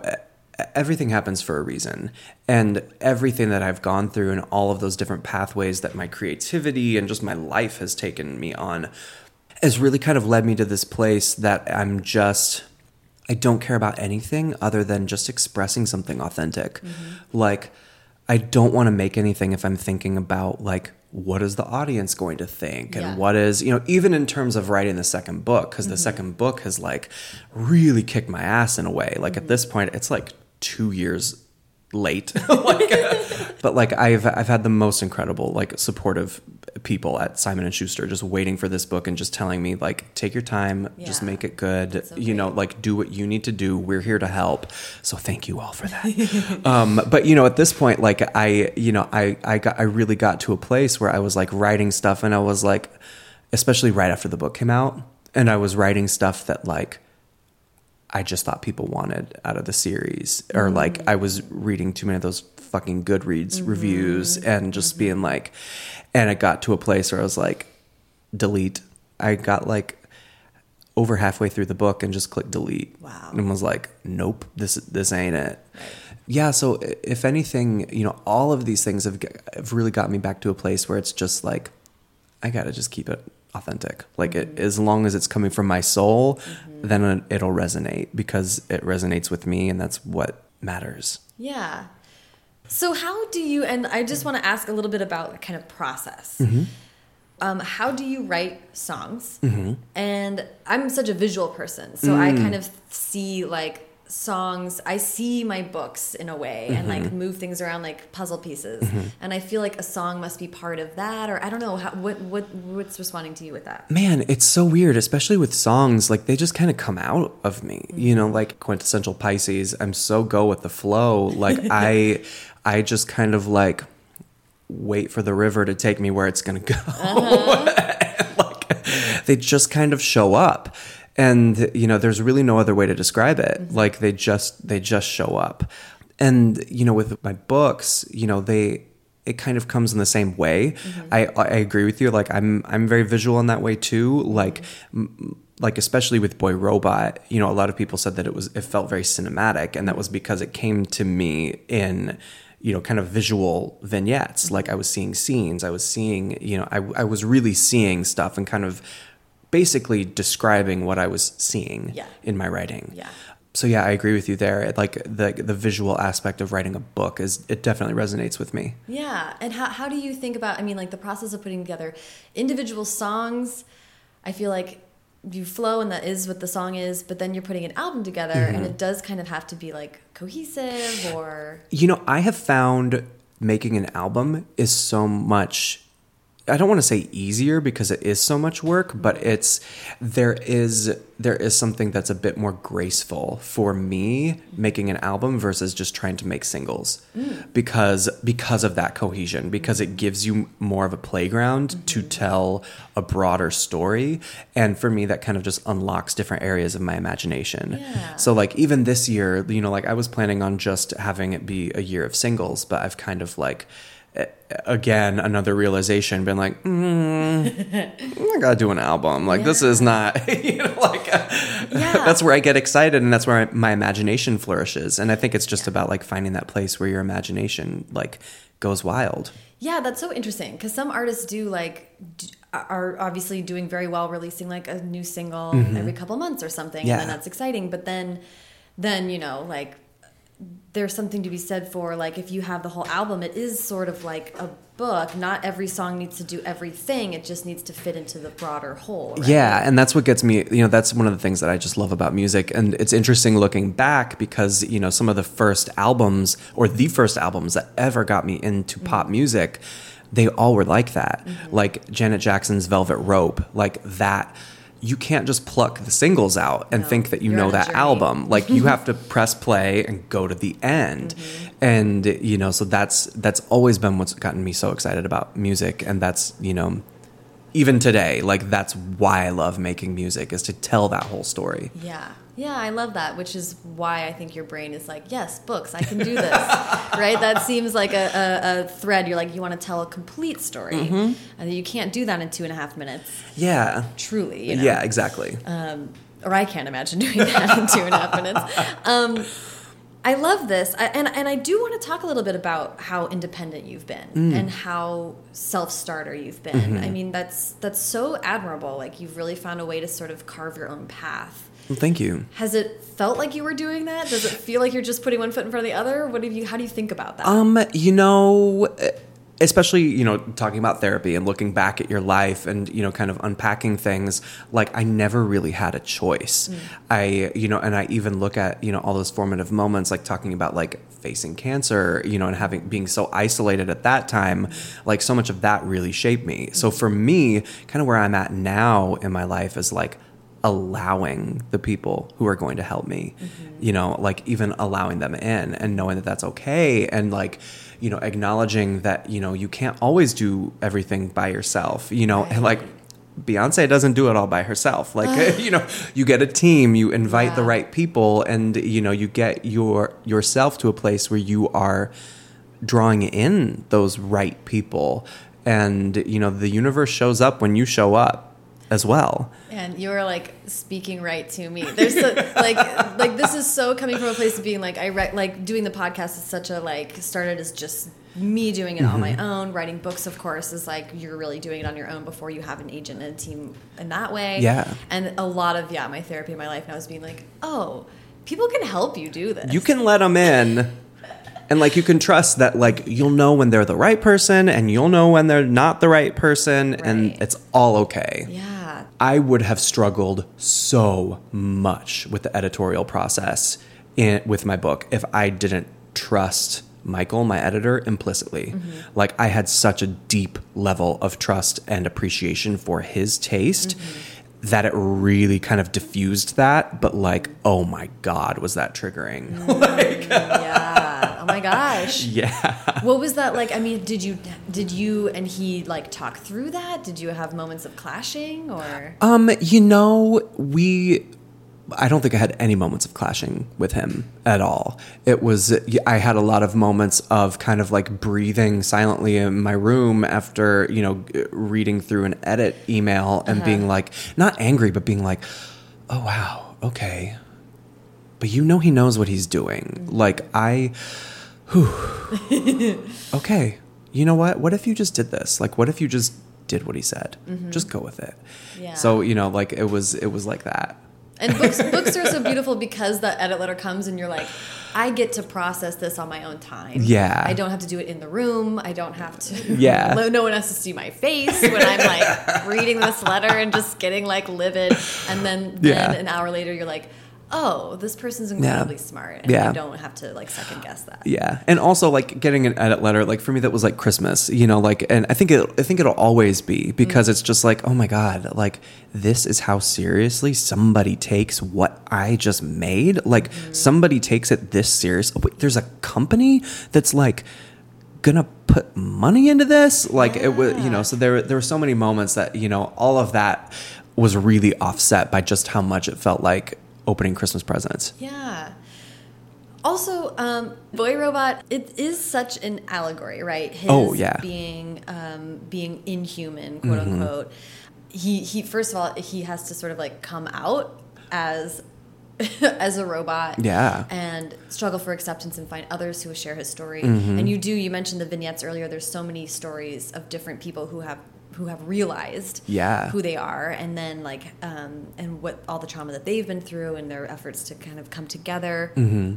everything happens for a reason. And everything that I've gone through and all of those different pathways that my creativity and just my life has taken me on has really kind of led me to this place that I'm just I don't care about anything other than just expressing something authentic. Mm-hmm. Like I don't want to make anything if I'm thinking about like what is the audience going to think and Yeah. what is you know even in terms of writing the second book because the mm-hmm. second book has like really kicked my ass in a way like at mm-hmm. this point it's like two years late. Like but like i've i've had the most incredible like supportive people at simon and schuster just waiting for this book and just telling me like take your time just make it good. So you know like do what you need to do. We're here to help. So thank you all for that. Um but you know at this point like i you know i i got i really got to a place where i was like writing stuff and i was like especially right after the book came out and i was writing stuff that like I just thought people wanted out of the series, or mm-hmm. like I was reading too many of those fucking Goodreads mm-hmm. reviews and just mm-hmm. being like, and it got to a place where I was like, delete. I got like over halfway through the book and just clicked delete. Wow. And was like, nope, this this ain't it. Yeah. So if anything, you know, all of these things have, have really got me back to a place where it's just like, I gotta just keep it authentic. Like it, as long as it's coming from my soul, then it, it'll resonate because it resonates with me, and that's what matters. Yeah. So how do you? And I just want to ask a little bit about kind of process. Mm-hmm. Um, how do you write songs? And I'm such a visual person, so I Mm. kind of see like songs. I see my books in a way, and like Mm-hmm. move things around like puzzle pieces. Mm-hmm. And I feel like a song must be part of that, or I don't know. How, what what what's responding to you with that? Man, it's so weird, especially with songs. Like they just kind of come out of me, you know, mm-hmm. like quintessential Pisces. I'm so go with the flow. Like I, I just kind of like wait for the river to take me where it's gonna go. Uh-huh. like they just kind of show up, and you know, there's really no other way to describe it. Mm-hmm. Like they just they just show up, and you know, with my books, you know, they it kind of comes in the same way. Mm-hmm. I I agree with you. Like I'm I'm very visual in that way too. Mm-hmm. Like m- like especially with Boy Robot, you know, a lot of people said that it was it felt very cinematic, and that was because it came to me in you know kind of visual vignettes. Like I was seeing scenes, I was seeing you know I I was really seeing stuff and kind of basically describing what I was seeing Yeah. in my writing Yeah. so yeah, I agree with you there. Like the the visual aspect of writing a book is it definitely resonates with me. Yeah, and how how do you think about? I mean, like the process of putting together individual songs. I feel like you flow, and that is what the song is. But then you're putting an album together, Mm-hmm. and it does kind of have to be like cohesive, or You know, I have found making an album is so much I don't want to say easier because it is so much work, but it's there is there is something that's a bit more graceful for me making an album versus just trying to make singles. Mm. Because because of that cohesion, because it gives you more of a playground mm-hmm. to tell a broader story and for me that kind of just unlocks different areas of my imagination. Yeah. So like even this year, you know, like I was planning on just having it be a year of singles, but I've kind of like again another realization been like mm, i gotta do an album. Like this is not you know like uh, Yeah. that's where i get excited and that's where my imagination flourishes. And i think it's just about like finding that place where your imagination like goes wild. Yeah, that's so interesting. Because some artists do like d- are obviously doing very well, releasing like a new single every couple months or something, and then that's exciting. But then, then you know, like there's something to be said for like if you have the whole album, it is sort of like a book. Not every song needs to do everything; it just needs to fit into the broader whole. right? Yeah, and that's what gets me, you know, that's one of the things that I just love about music. And it's interesting looking back because, you know, some of the first albums or the first albums that ever got me into mm-hmm. pop music, they all were like that. Mm-hmm. Like Janet Jackson's Velvet Rope, like that. You can't just pluck the singles out and No, think that you know that journey. album. Like you have to press play and go to the end. And you know, so that's that's always been what's gotten me so excited about music and that's, you know, even today like that's why i love making music is to tell that whole story Yeah. Yeah, I love that, which is why I think your brain is like, yes, books, I can do this. right? That seems like a, a, a thread. You're like, you want to tell a complete story. Mm-hmm. And you can't do that in two and a half minutes, yeah truly. You know? yeah exactly Um, or I can't imagine doing that in two and a half minutes. Um, I love this, I, and and I do want to talk a little bit about how independent you've been Mm. and how self-starter you've been. Mm-hmm. I mean, that's that's so admirable. Like you've really found a way to sort of carve your own path. well, thank you Has it felt like you were doing that? Does it feel like you're just putting one foot in front of the other? What have you? How do you think about that? um you know especially you know talking about therapy and looking back at your life and you know kind of unpacking things like i never really had a choice. Mm. I you know and i even look at you know all those formative moments like talking about like facing cancer you know and having being so isolated at that time like so much of that really shaped me. So mm. for me kind of where i'm at now in my life is like allowing the people who are going to help me mm-hmm. you know like even allowing them in and knowing that that's okay and like you know acknowledging that you know you can't always do everything by yourself you know and like Beyonce doesn't do it all by herself. Like you know, you get a team, you invite the right people, and you know, you get your yourself to a place where you are drawing in those right people, and you know, the universe shows up when you show up as well. And you're like speaking right to me. There's so, like like this is so coming from a place of being like I re- like doing the podcast is such a like started as just me doing it on my Mm-hmm. own. Writing books, of course, is like you're really doing it on your own before you have an agent and a team in that way. Yeah. And a lot of yeah, my therapy in my life now is being like, oh, people can help you do this. You can let them in. And like you can trust that like you'll know when they're the right person and you'll know when they're not the right person and it's all okay. Yeah. I would have struggled so much with the editorial process in, with my book if I didn't trust Michael, my editor, implicitly. Mm-hmm. Like I had such a deep level of trust and appreciation for his taste mm-hmm. That it really kind of diffused that. But like, oh my God, was that triggering? yeah. Oh my gosh. yeah. What was that like? I mean, did you did you and he like talk through that? Did you have moments of clashing or Um, you know, we I don't think I had any moments of clashing with him at all. It was I had a lot of moments of kind of like breathing silently in my room after, you know, reading through an edit email and uh-huh. being like not angry but being like, "Oh wow, okay." But you know he knows what he's doing. Mm-hmm. Like I whew. okay. You know what? What if you just did this? Like what if you just did what he said? Mm-hmm. Just go with it. Yeah. So, you know, like it was it was like that. And books books are so beautiful because the edit letter comes and you're like, I get to process this on my own time. Yeah. I don't have to do it in the room. I don't have to. Yeah. No one has to see my face when I'm like reading this letter and just getting like livid. And then, then Yeah. an hour later, you're like, oh, this person's incredibly smart, and Yeah. you don't have to like second guess that. Yeah, and also like getting an edit letter, like for me that was like Christmas, you know, like, and I think it, I think it'll always be because it's just like, oh my god, like this is how seriously somebody takes what I just made. Like mm-hmm. somebody takes it this serious. Oh, wait, there's a company that's like gonna put money into this. Like it was, you know. So there, there were so many moments that you know, all of that was really offset by just how much it felt like opening Christmas presents. Yeah. Also, um, Boy Robot, it is such an allegory, right? His Oh, yeah. Mm-hmm. being um, being inhuman, quote unquote. He he first of all he has to sort of like come out as as a robot. Yeah. And struggle for acceptance and find others who share his story. Mm-hmm. And you do you mentioned the vignettes earlier. There's so many stories of different people who have who have realized Yeah. who they are and then like um, and what all the trauma that they've been through and their efforts to kind of come together Mm-hmm.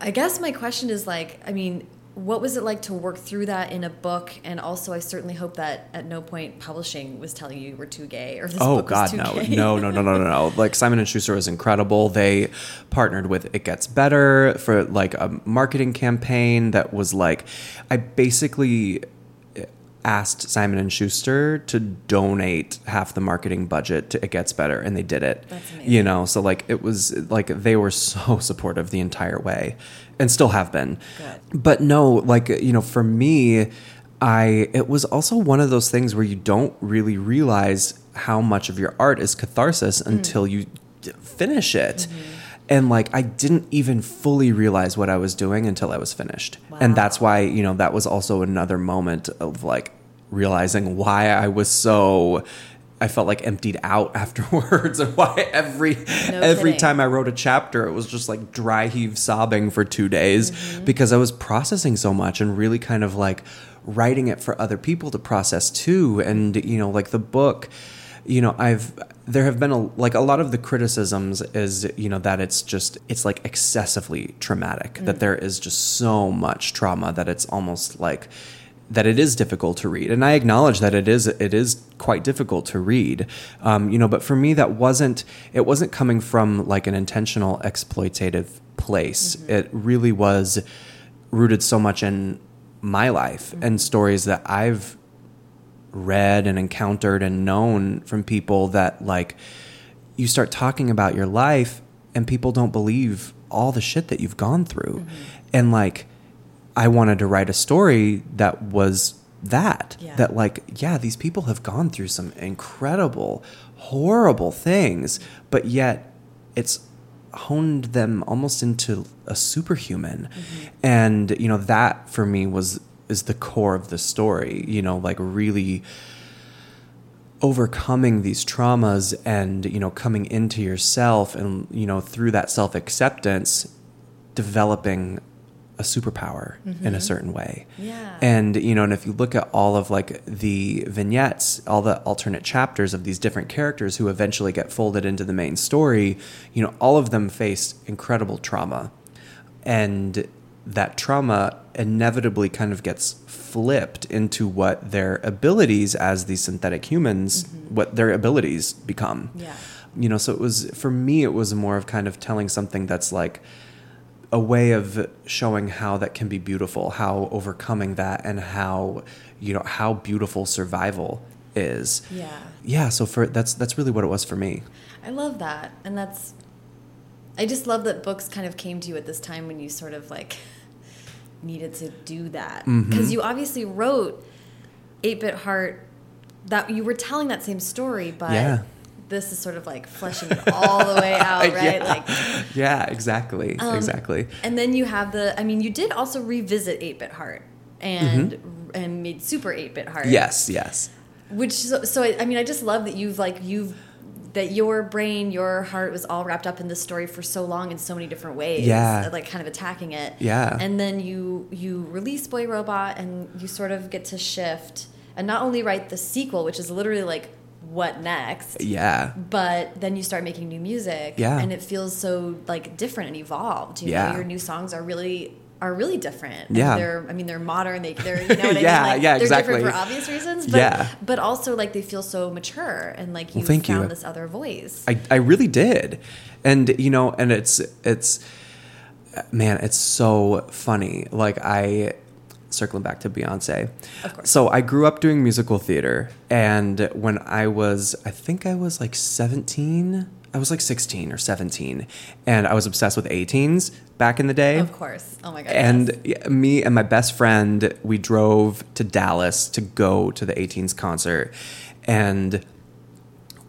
i guess my question is like i mean what was it like to work through that in a book and also i certainly hope that at no point publishing was telling you you were too gay or this Oh book was God, too no, gay. no, no, no, no, no, no! Like Simon and Schuster was incredible. They partnered with It Gets Better for like a marketing campaign that was like, I basically asked Simon and Schuster to donate half the marketing budget to It Gets Better, and they did it. You know, so like it was like they were so supportive the entire way, and still have been. Good. But no, like you know, for me, I it was also one of those things where you don't really realize how much of your art is catharsis mm. until you finish it. Mm-hmm. And like I didn't even fully realize what I was doing until I was finished. And that's why, you know, that was also another moment of like realizing why I was so I felt like emptied out afterwards and why every every kidding. time I wrote a chapter it was just like dry heave sobbing for 2 days mm-hmm. because I was processing so much and really kind of like writing it for other people to process too and you know like the book you know i've there have been a like a lot of the criticisms is you know that it's just it's like excessively traumatic that mm. there is just so much trauma that it's almost like that it is difficult to read. And i acknowledge that it is it is quite difficult to read. Um, you know but for me that wasn't it wasn't coming from like an intentional exploitative place. Mm-hmm. It really was rooted so much in my life and mm-hmm. stories that i've read and encountered and known from people that like you start talking about your life and people don't believe all the shit that you've gone through. Mm-hmm. And like i wanted to write a story that was that Yeah. that like yeah these people have gone through some incredible horrible things but yet it's honed them almost into a superhuman. Mm-hmm. And you know that for me was is the core of the story you know like really overcoming these traumas and you know coming into yourself and you know through that self-acceptance developing a superpower in a mm-hmm. certain way. Yeah. and you know and if you look at all of like the vignettes all the alternate chapters of these different characters who eventually get folded into the main story you know all of them face incredible trauma. And that trauma inevitably kind of gets flipped into what their abilities as these synthetic humans mm-hmm. what their abilities become Yeah. you know so it was for me it was more of kind of telling something that's like a way of showing how that can be beautiful how overcoming that and how you know how beautiful survival is Yeah. yeah so for that's that's really what it was for me I love that. And that's I just love that books kind of came to you at this time when you sort of like needed to do that. Mm-hmm. Because you obviously wrote 8-Bit Heart that you were telling that same story, but Yeah. this is sort of like fleshing it all the way out, right? Yeah. Like yeah exactly Um, exactly And then you have the I mean you did also revisit 8-Bit Heart and Mm-hmm. and made Super 8-Bit Heart. yes yes Which so, so I I mean I just love that you've like you've that your brain your heart was all wrapped up in this story for so long in so many different ways Yeah. like kind of attacking it Yeah. and then you you release boy robot and you sort of get to shift and not only write the sequel which is literally like what next yeah but then you start making new music Yeah. and it feels so like different and evolved you Yeah. know your new songs are really are really different. Yeah. they're I mean they're modern. They they're you know what I Yeah, mean. Like, yeah, they're exactly. different for obvious reasons. But Yeah. but also like they feel so mature and like you Well, thank you. found this other voice. I, I really did. And you know, and it's it's man, it's so funny. Like I circling back to Beyonce. Of course. So I grew up doing musical theater and when I was I think I was like 17, I was like 16 or 17 and I was obsessed with A*Teens back in the day. of course. Oh my god. And yes. me and my best friend, we drove to Dallas to go to the A*Teens concert. And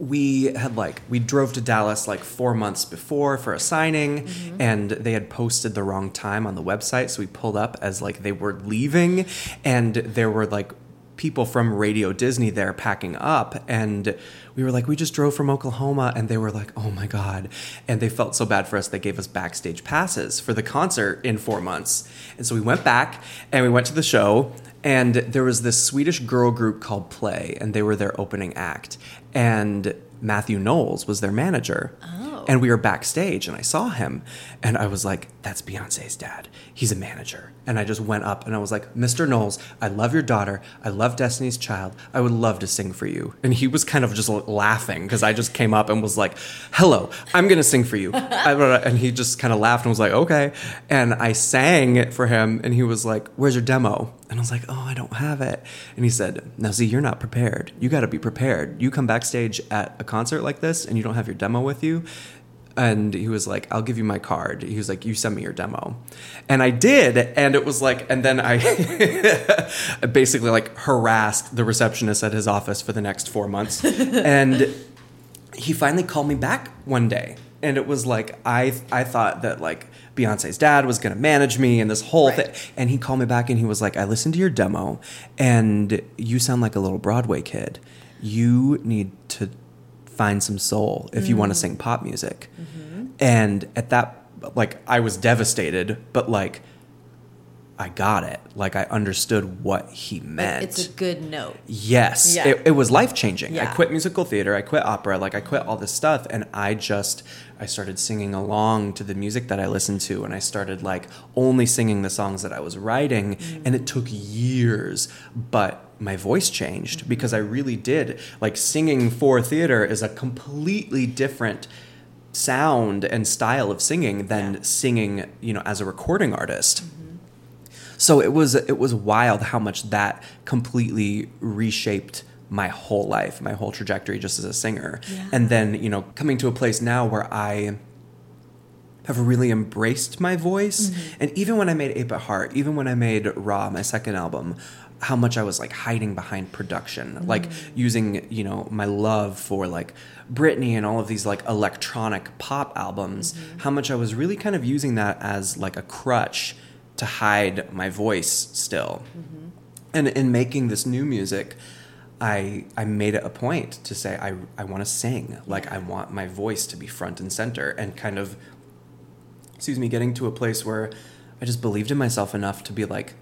we had like, we drove to Dallas like four months before for a signing, mm-hmm. and they had posted the wrong time on the website. So we pulled up as like they were leaving, and there were like people from Radio Disney there packing up and we were like we just drove from Oklahoma and they were like oh my god and they felt so bad for us they gave us backstage passes for the concert in 4 months and so we went back and we went to the show and there was this Swedish girl group called Play and they were their opening act and Matthew Knowles was their manager Oh. and we were backstage and I saw him and I was like, that's Beyonce's dad. He's a manager. And I just went up and I was like, Mr. Knowles, I love your daughter. I love Destiny's Child. I would love to sing for you. And he was kind of just laughing because I just came up and was like, hello, I'm going to sing for you. And he just kind of laughed and was like, okay. And I sang it for him and he was like, where's your demo? And I was like, oh, I don't have it. And he said, now see, you're not prepared. You got to be prepared. You come backstage at a concert like this and you don't have your demo with you. And he was like, I'll give you my card. He was like, You send me your demo. And I did. And it was like, and then I basically like harassed the receptionist at his office for the next four months. and he finally called me back one day. And it was like, I, I thought that like Beyonce's dad was going to manage me and this whole Right. thing. And he called me back and he was like, I listened to your demo and you sound like a little Broadway kid. You need to find some soul if you want to mm. sing pop music. Mm-hmm. And at that, like, I was devastated, but like, I got it. Like, I understood what he meant. it's a good note. Yes, Yeah. it, it was life changing. I quit musical theater, I quit opera, like I quit all this stuff, and I just I started singing along to the music that I listened to, and I started like only singing the songs that I was writing, Mm. and it took years, but my voice changed because I really did like singing for theater is a completely different sound and style of singing than Yeah. singing, you know, as a recording artist. So it was it was wild how much that completely reshaped my whole life, my whole trajectory just as a singer. Yeah. And then, you know, coming to a place now where I have really embraced my voice. Mm-hmm. And even when I made 8 Bit Heart, even when I made Raw, my second album, how much I was like hiding behind production, mm-hmm. like using, you know, my love for like Britney and all of these like electronic pop albums, mm-hmm. how much I was really kind of using that as like a crutch to hide my voice still. Mm-hmm. And in making this new music, I I made it a point to say I I want to sing. Like I want my voice to be front and center and kind of excuse me, getting to a place where I just believed in myself enough to be like,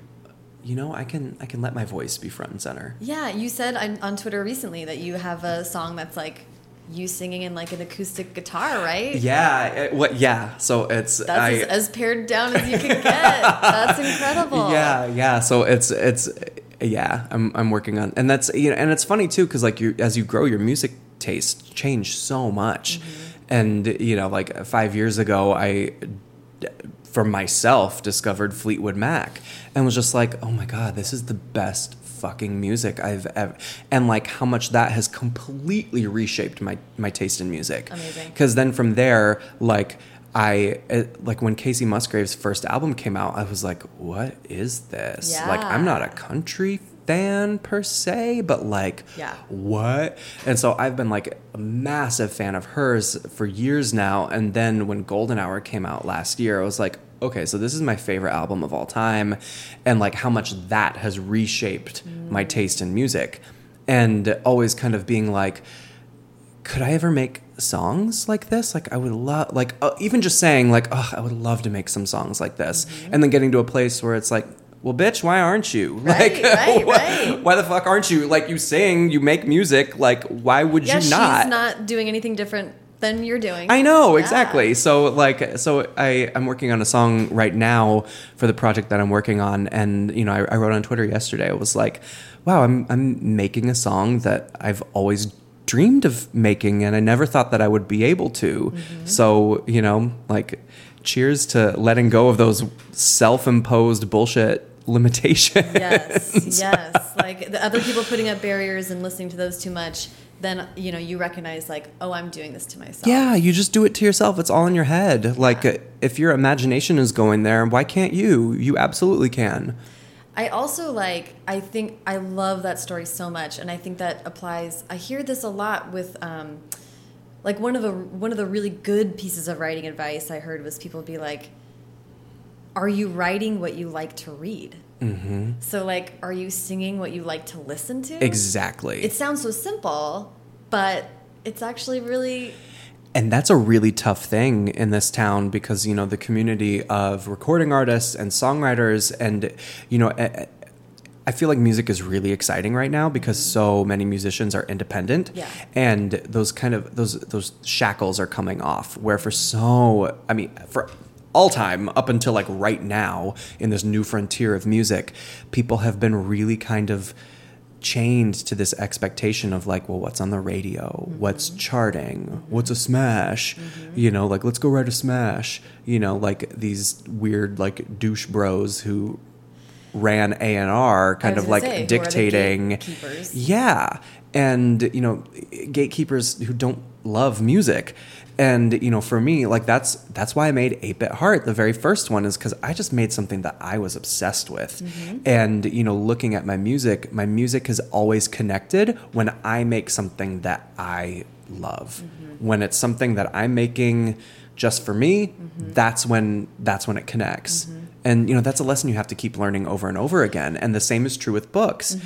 you know, I can I can let my voice be front and center. Yeah, you said on, on Twitter recently that you have a song that's like you singing in like an acoustic guitar, right? Yeah, it, what yeah. So it's That's I as, as pared down as you can get. that's incredible. Yeah, yeah. So it's it's yeah. I'm I'm working on, and that's you know, and it's funny too because like you as you grow, your music taste change so much, mm-hmm. and you know, like five years ago, I for myself discovered Fleetwood Mac and was just like, oh my god, this is the best fucking music I've ever, and like how much that has completely reshaped my my taste in music. Amazing. Because then from there, like I it, like when Kacey Musgraves' first album came out, I was like, what is this? Like I'm not a country fan per se, but like Yeah. what? And so I've been like a massive fan of hers for years now. And then when Golden Hour came out last year, I was like, okay, so this is my favorite album of all time, and like how much that has reshaped my taste in music, and always kind of being like could I ever make songs like this? Like I would love, like uh, even just saying like, oh, I would love to make some songs like this, Mm-hmm. and then getting to a place where it's like, well, bitch, why aren't you? Right, like, right, why, right. why the fuck aren't you? Like you sing, you make music. Like why would Yeah, you not? she's not doing anything different than you're doing. I know Yeah. exactly. So like, so I I'm working on a song right now for the project that I'm working on, and you know, I, I wrote on Twitter yesterday. It was like, wow, I'm I'm making a song that I've always dreamed of making, and I never thought that I would be able to. Mm-hmm. So you know, like, cheers to letting go of those self-imposed bullshit limitations. Yes, yes. Like the other people putting up barriers and listening to those too much, then you know you recognize like, oh, I'm doing this to myself. Yeah, you just do it to yourself. It's all in your head. Like, uh, if your imagination is going there, why can't you? You absolutely can. I also like. I think I love that story so much, and I think that applies. I hear this a lot with. Um, like one of the one of the really good pieces of writing advice I heard was people be like, "Are you writing what you like to read?" Mm-hmm. So like, are you singing what you like to listen to? Exactly. It sounds so simple, but it's actually really and that's a really tough thing in this town because, you know, the community of recording artists and songwriters and, you know, I- I feel like music is really exciting right now because so many musicians are independent. Yeah. And those kind of those those shackles are coming off where for so I mean for all time up until like right now in this new frontier of music, people have been really kind of chained to this expectation of like, well, what's on the radio? What's mm-hmm. charting? Mm-hmm. What's a smash? Mm-hmm. You know, like let's go write a smash. You know, like these weird like douche bros who ran A and R kind of like say, who are the dictating yeah and you know gatekeepers who don't love music and you know for me like that's that's why i made 8-bit heart the very first one is because i just made something that i was obsessed with. Mm-hmm. And you know looking at my music my music is always connected when i make something that i love. Mm-hmm. When it's something that i'm making just for me mm-hmm. that's when that's when it connects and you know that's a lesson you have to keep learning over and over again and the same is true with books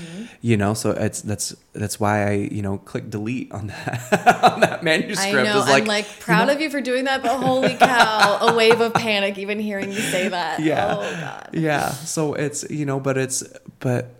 you know so it's that's that's why i you know click delete on that on that manuscript I know. Like, I'm like you proud know- of you for doing that, but holy cow, a wave of panic even hearing you say that. yeah Oh god. yeah so it's you know but it's but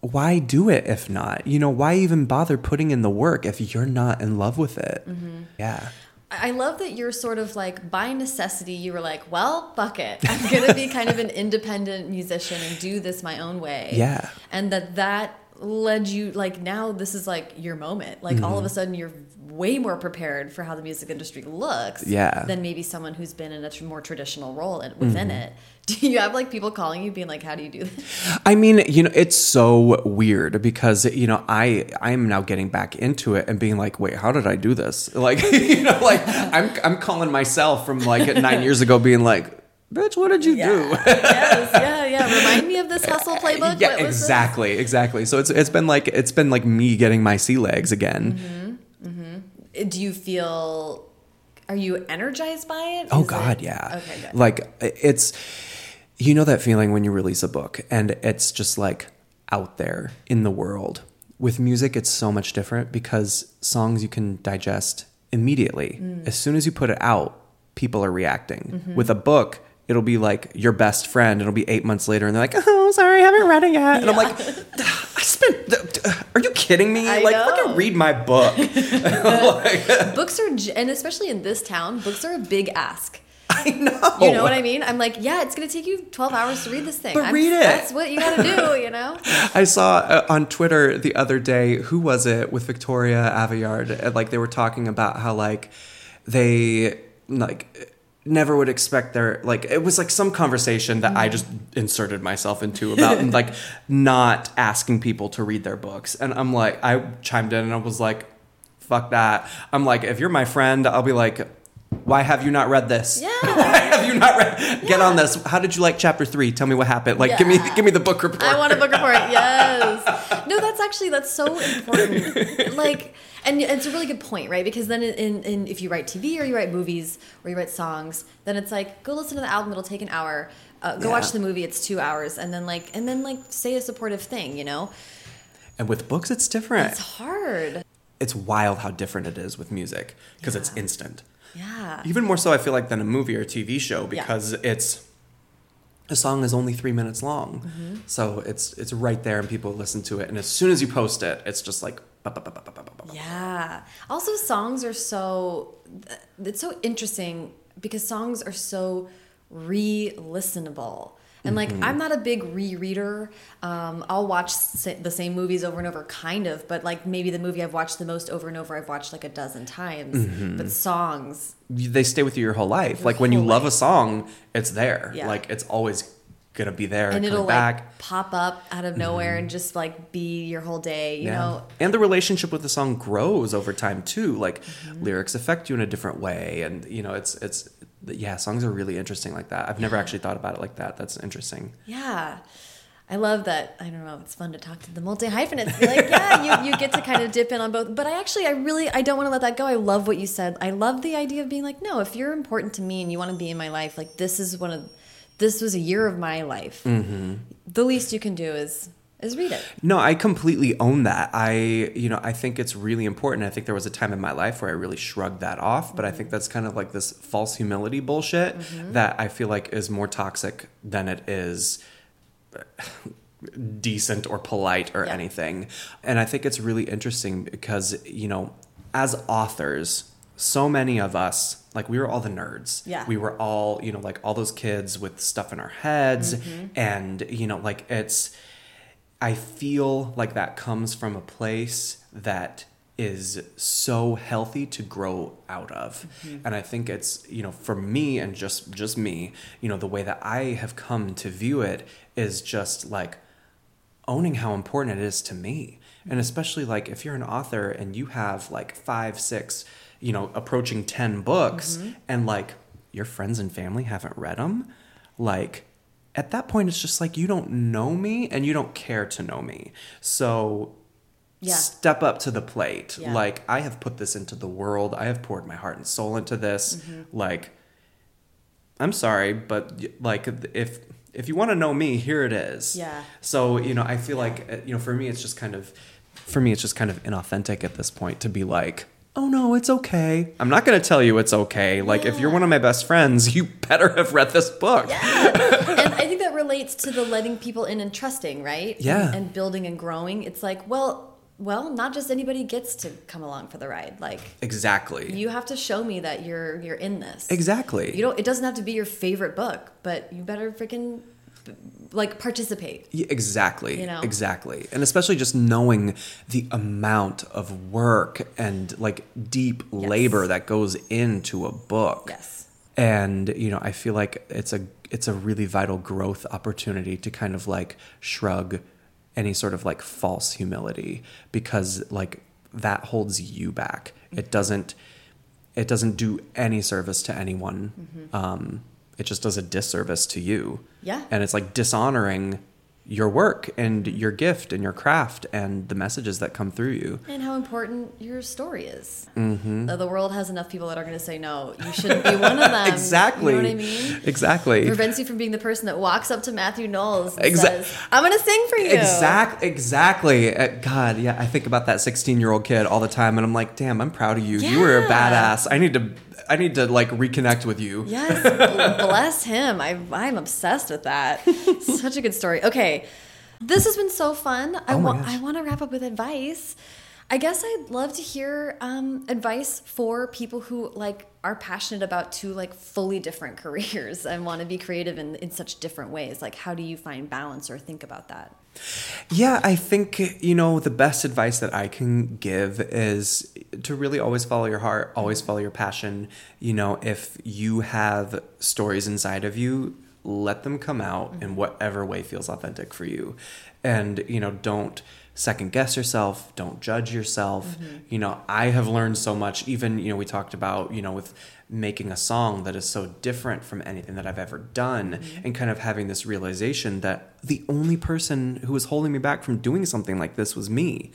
why do it if not you know why even bother putting in the work if you're not in love with it Mm-hmm. yeah I love that you're sort of like by necessity you were like, well, fuck it. I'm going to be kind of an independent musician and do this my own way. Yeah. And that that led you like now this is like your moment. Like all of Mm-hmm. a sudden you're way more prepared for how the music industry looks Yeah. Mm-hmm. than maybe someone who's been in a tr- more traditional role in, within it. Do you have like people calling you being like, how do you do this? I mean, you know, it's so weird because you know, I I am now getting back into it and being like, wait, how did I do this? Like, you know, like I'm I'm calling myself from like nine years ago, being like, bitch, what did you do? yes, yeah, yeah. Remind me of this hustle playbook. yeah, What was this? exactly, exactly. So it's it's been like it's been like me getting my sea legs again. Mm-hmm. Do you feel? Are you energized by it? Oh God, it- yeah. Okay, good. Like it's you know that feeling when you release a book and it's just like out there in the world. With music it's so much different because songs you can digest immediately. Mm. As soon as you put it out, people are reacting. Mm-hmm. With a book It'll be like your best friend. It'll be eight months later, and they're like, "Oh, sorry, I haven't read it yet." And I'm like, "I spent. Are you kidding me? I like, know. fucking read my book." Like, books are, and especially in this town, books are a big ask. I know. You know what I mean? I'm like, yeah, it's gonna take you 12 hours to read this thing. But I'm- read it. That's what you gotta do. You know? I saw uh, on Twitter the other day, who was it with Victoria Aveyard? uh, Like they were talking about how like they like never would expect their like it was like some conversation that I just inserted myself into about like not asking people to read their books, and I'm like I chimed in and I was like, fuck that. I'm like if you're my friend, I'll be like. Why have you not read this? Yeah. Why have you not read? Get on this. How did you like chapter three? Tell me what happened. Like, give me, give me the book report. I want a book report. Yes. No, that's actually that's so important. Like, and it's a really good point, right? Because then, in, in if you write TV or you write movies or you write songs, then it's like go listen to the album. It'll take an hour. Uh, go Yeah. watch the movie. It's two hours, and then like and then like say a supportive thing. You know, And with books, it's different. it's hard. It's wild how different it is with music because it's instant. Yeah. Even more so, I feel like than a movie or a TV show because yeah. it's a song is only three minutes long, mm-hmm. so it's it's right there and people listen to it. And as soon as you post it, it's just like yeah. Also, songs are so it's so interesting because songs are so re-listenable. And like, Mm-hmm. I'm not a big rereader. Um, I'll watch the same movies over and over, kind of, but like maybe the movie I've watched the most over and over, I've watched like a dozen times. Mm-hmm. But songs, they stay with you your whole life. like when you whole love a song, it's there. Yeah. Like it's always gonna be there. and it'll back. Like pop up out of nowhere and just like be your whole day, you know? And the relationship with the song grows over time too. Like Mm-hmm. lyrics affect you in a different way, and you know, it's it's yeah, songs are really interesting like that. I've never actually thought about it like that. That's interesting. Yeah. I love that. I don't know. It's fun to talk to the multi hyphenates. Like, yeah, you, you get to kind of dip in on both. But I actually, I really, I don't want to let that go. I love what you said. I love the idea of being like, no, if you're important to me and you want to be in my life, like this is one of, this was a year of my life. Mm-hmm. The least you can do is is read it. No, I completely own that. I, you know, I think it's really important. I think there was a time in my life where I really shrugged that off, but I think mm-hmm. that's kind of like this false humility bullshit mm-hmm. that I feel like is more toxic than it is uh, decent or polite or Yeah. anything. And I think it's really interesting because, you know, as authors, so many of us, like we were all the nerds. Yeah. We were all, you know, like all those kids with stuff in our heads mm-hmm. and, you know, like it's I feel like that comes from a place that is so healthy to grow out of. Mm-hmm. And I think it's, you know, for me and just just me, you know, the way that I have come to view it is just like owning how important it is to me. And mm-hmm. especially like if you're an author and you have like 5, 6, you know, approaching 10 books mm-hmm. and like your friends and family haven't read them, like at that point it's just like you don't know me and you don't care to know me. So Yeah. step up to the plate. Yeah. Like I have put this into the world. I have poured my heart and soul into this. Mm-hmm. Like I'm sorry, but like if if you want to know me, here it is. Yeah. So you know, I feel like uh, you know, for me, it's just kind of, for me, it's just kind of inauthentic at this point to be like, oh no, it's okay. I'm not going to tell you it's okay. Like if you're one of my best friends, you better have read this book. Yeah. and I think that relates to the letting people in and trusting, right? Yeah. And, and building and growing. It's like, well, well, not just anybody gets to come along for the ride. Like Exactly. you have to show me that you're you're in this. exactly. You don't. It doesn't have to be your favorite book, but you better freaking like participate. Yeah, exactly. You know? Exactly. And especially just knowing the amount of work and like deep labor that goes into a book. Yes. And you know, I feel like it's a it's a really vital growth opportunity to kind of like shrug any sort of like false humility because like that holds you back. It doesn't it doesn't do any service to anyone. Um, it just does a disservice to you. Yeah. And it's like dishonoring your work and your gift and your craft and the messages that come through you. And how important your story is. Mm-hmm. The world has enough people that are going to say no. You shouldn't be one of them. exactly. You know what I mean? Exactly. Prevents you from being the person that walks up to Matthew Knowles and Exa- says, "I'm going to sing for you." Exact, exactly. Uh, God, yeah, I think about that 16 year old kid all the time, and I'm like, damn, I'm proud of you. You were a badass. I need to, I need to like reconnect with you. Yes, bless him. I, I'm obsessed with that. Such a good story. Okay, this has been so fun. I Oh my want. I want to wrap up with advice. I guess I'd love to hear um, advice for people who like are passionate about two like fully different careers and want to be creative in, in such different ways. Like, how do you find balance or think about that? Yeah, I think, you know, the best advice that I can give is to really always follow your heart, always follow your passion. You know, if you have stories inside of you, let them come out in whatever way feels authentic for you. And, you know, don't second guess yourself, don't judge yourself. Mm-hmm. You know, I have learned so much, even, you know, we talked about, you know, with making a song that is so different from anything that I've ever done mm-hmm. and kind of having this realization that the only person who was holding me back from doing something like this was me.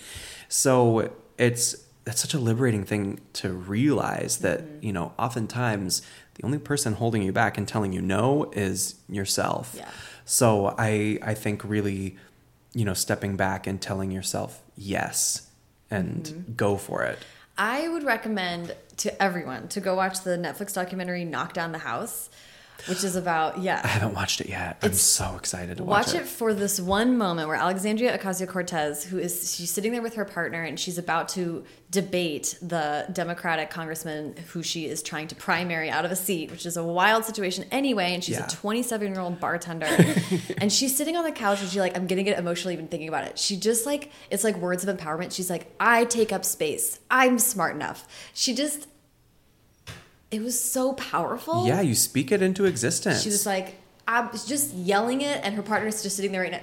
So it's that's such a liberating thing to realize that, mm-hmm. you know, oftentimes the only person holding you back and telling you no is yourself. Yeah. So I I think really, you know, stepping back and telling yourself yes and mm-hmm. go for it. I would recommend to everyone to go watch the Netflix documentary Knock Down the House. Which is about yeah. I haven't watched it yet. I'm so excited to Watch watch, it for this one moment where Alexandria Ocasio Cortez, who is she's sitting there with her partner and she's about to debate the Democratic congressman who she is trying to primary out of a seat, which is a wild situation anyway. And she's Yeah. a 27 year old bartender, and she's sitting on the couch and she's like I'm gonna get emotional even thinking about it. She just like it's like words of empowerment. She's like I take up space. I'm smart enough. She just it was so powerful. Yeah, you speak it into existence. She was like, I was just yelling it, and her partner's just sitting there, right now,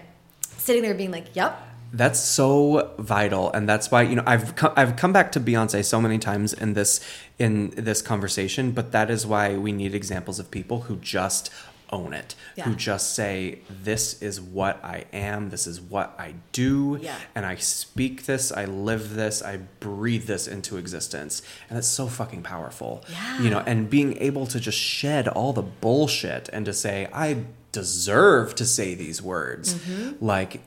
sitting there, being like, "Yep, That's so vital, and that's why you know I've come, I've come back to Beyonce so many times in this in this conversation, but that is why we need examples of people who just own it, who just say this is what I am, this is what I do, Yeah. and I speak this, I live this, I breathe this into existence, and it's so fucking powerful. Yeah. You know, and being able to just shed all the bullshit and to say I deserve to say these words, Mm-hmm. like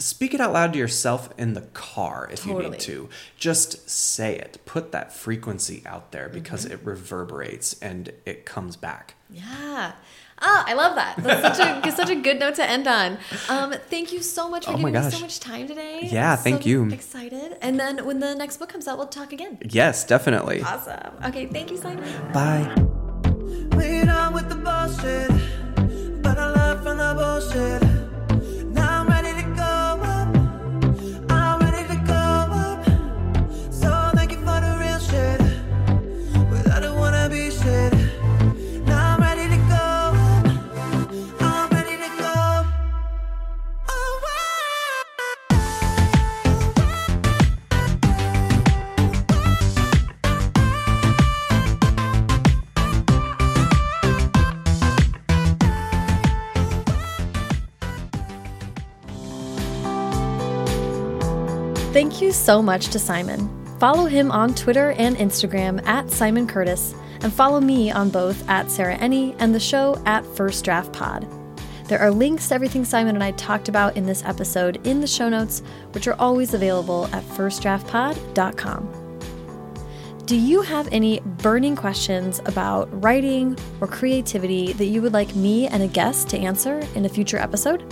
speak it out loud to yourself in the car if you need to. Just say it. Put that frequency out there because Mm-hmm. it reverberates and it comes back. yeah." Ah, I love that. That's such a such a good note to end on. Um, thank you so much for Oh my giving me so much time today. Yeah, I'm thank so you. Excited, and then when the next book comes out, we'll talk again. Yes, definitely. Awesome. Okay, thank you, Simon. Bye. We done with the bullshit, but I learned from the bullshit. Thank you so much to Simon. Follow him on Twitter and Instagram at Simon Curtis, and follow me on both at Sarah Enni and the show at First Draft Pod. There are links to everything Simon and I talked about in this episode in the show notes, which are always available at firstdraftpod.com. Do you have any burning questions about writing or creativity that you would like me and a guest to answer in a future episode?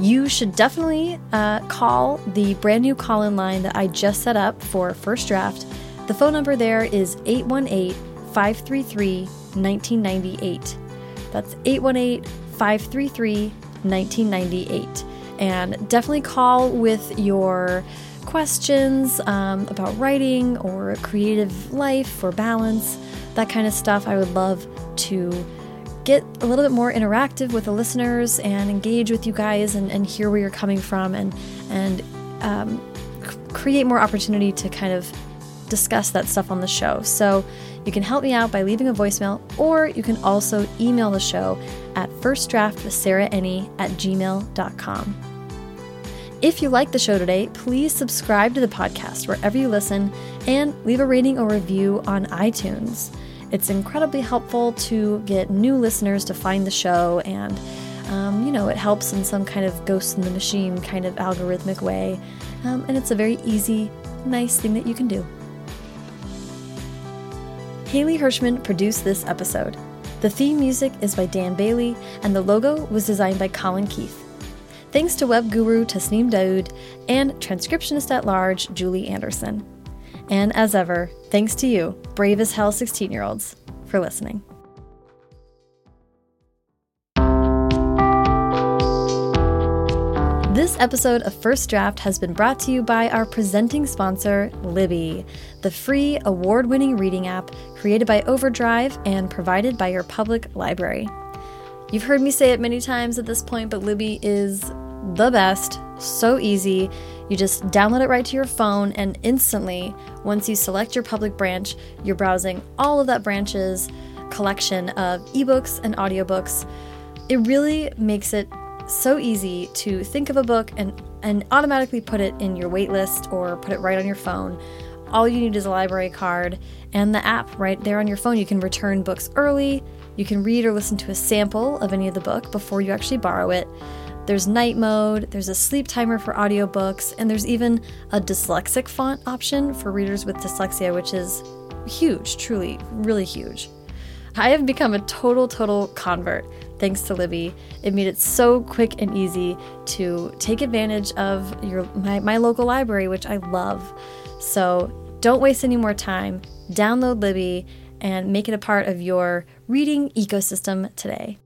You should definitely uh, call the brand new call in line that I just set up for First Draft. The phone number there is 818 533 1998. That's 818 533 1998. And definitely call with your questions um, about writing or creative life or balance, that kind of stuff. I would love to get a little bit more interactive with the listeners and engage with you guys and, and hear where you're coming from and and um, create more opportunity to kind of discuss that stuff on the show. So you can help me out by leaving a voicemail, or you can also email the show at firstdraftwithsarahenni at gmail.com. If you like the show today, please subscribe to the podcast wherever you listen and leave a rating or review on iTunes. It's incredibly helpful to get new listeners to find the show, and um, you know, it helps in some kind of ghost in the machine kind of algorithmic way. Um, and it's a very easy, nice thing that you can do. Haley Hirschman produced this episode. The theme music is by Dan Bailey, and the logo was designed by Colin Keith. Thanks to web guru Tasneem Daoud and transcriptionist at large Julie Anderson. And as ever, thanks to you, brave as hell 16 year olds, for listening. This episode of First Draft has been brought to you by our presenting sponsor, Libby, the free award winning reading app created by Overdrive and provided by your public library. You've heard me say it many times at this point, but Libby is the best, so easy. You just download it right to your phone, and instantly, once you select your public branch, you're browsing all of that branch's collection of ebooks and audiobooks. It really makes it so easy to think of a book and, and automatically put it in your waitlist or put it right on your phone. All you need is a library card and the app right there on your phone. You can return books early, you can read or listen to a sample of any of the book before you actually borrow it. There's night mode, there's a sleep timer for audiobooks, and there's even a dyslexic font option for readers with dyslexia, which is huge, truly, really huge. I have become a total, total convert thanks to Libby. It made it so quick and easy to take advantage of your my, my local library, which I love. So don't waste any more time. Download Libby and make it a part of your reading ecosystem today.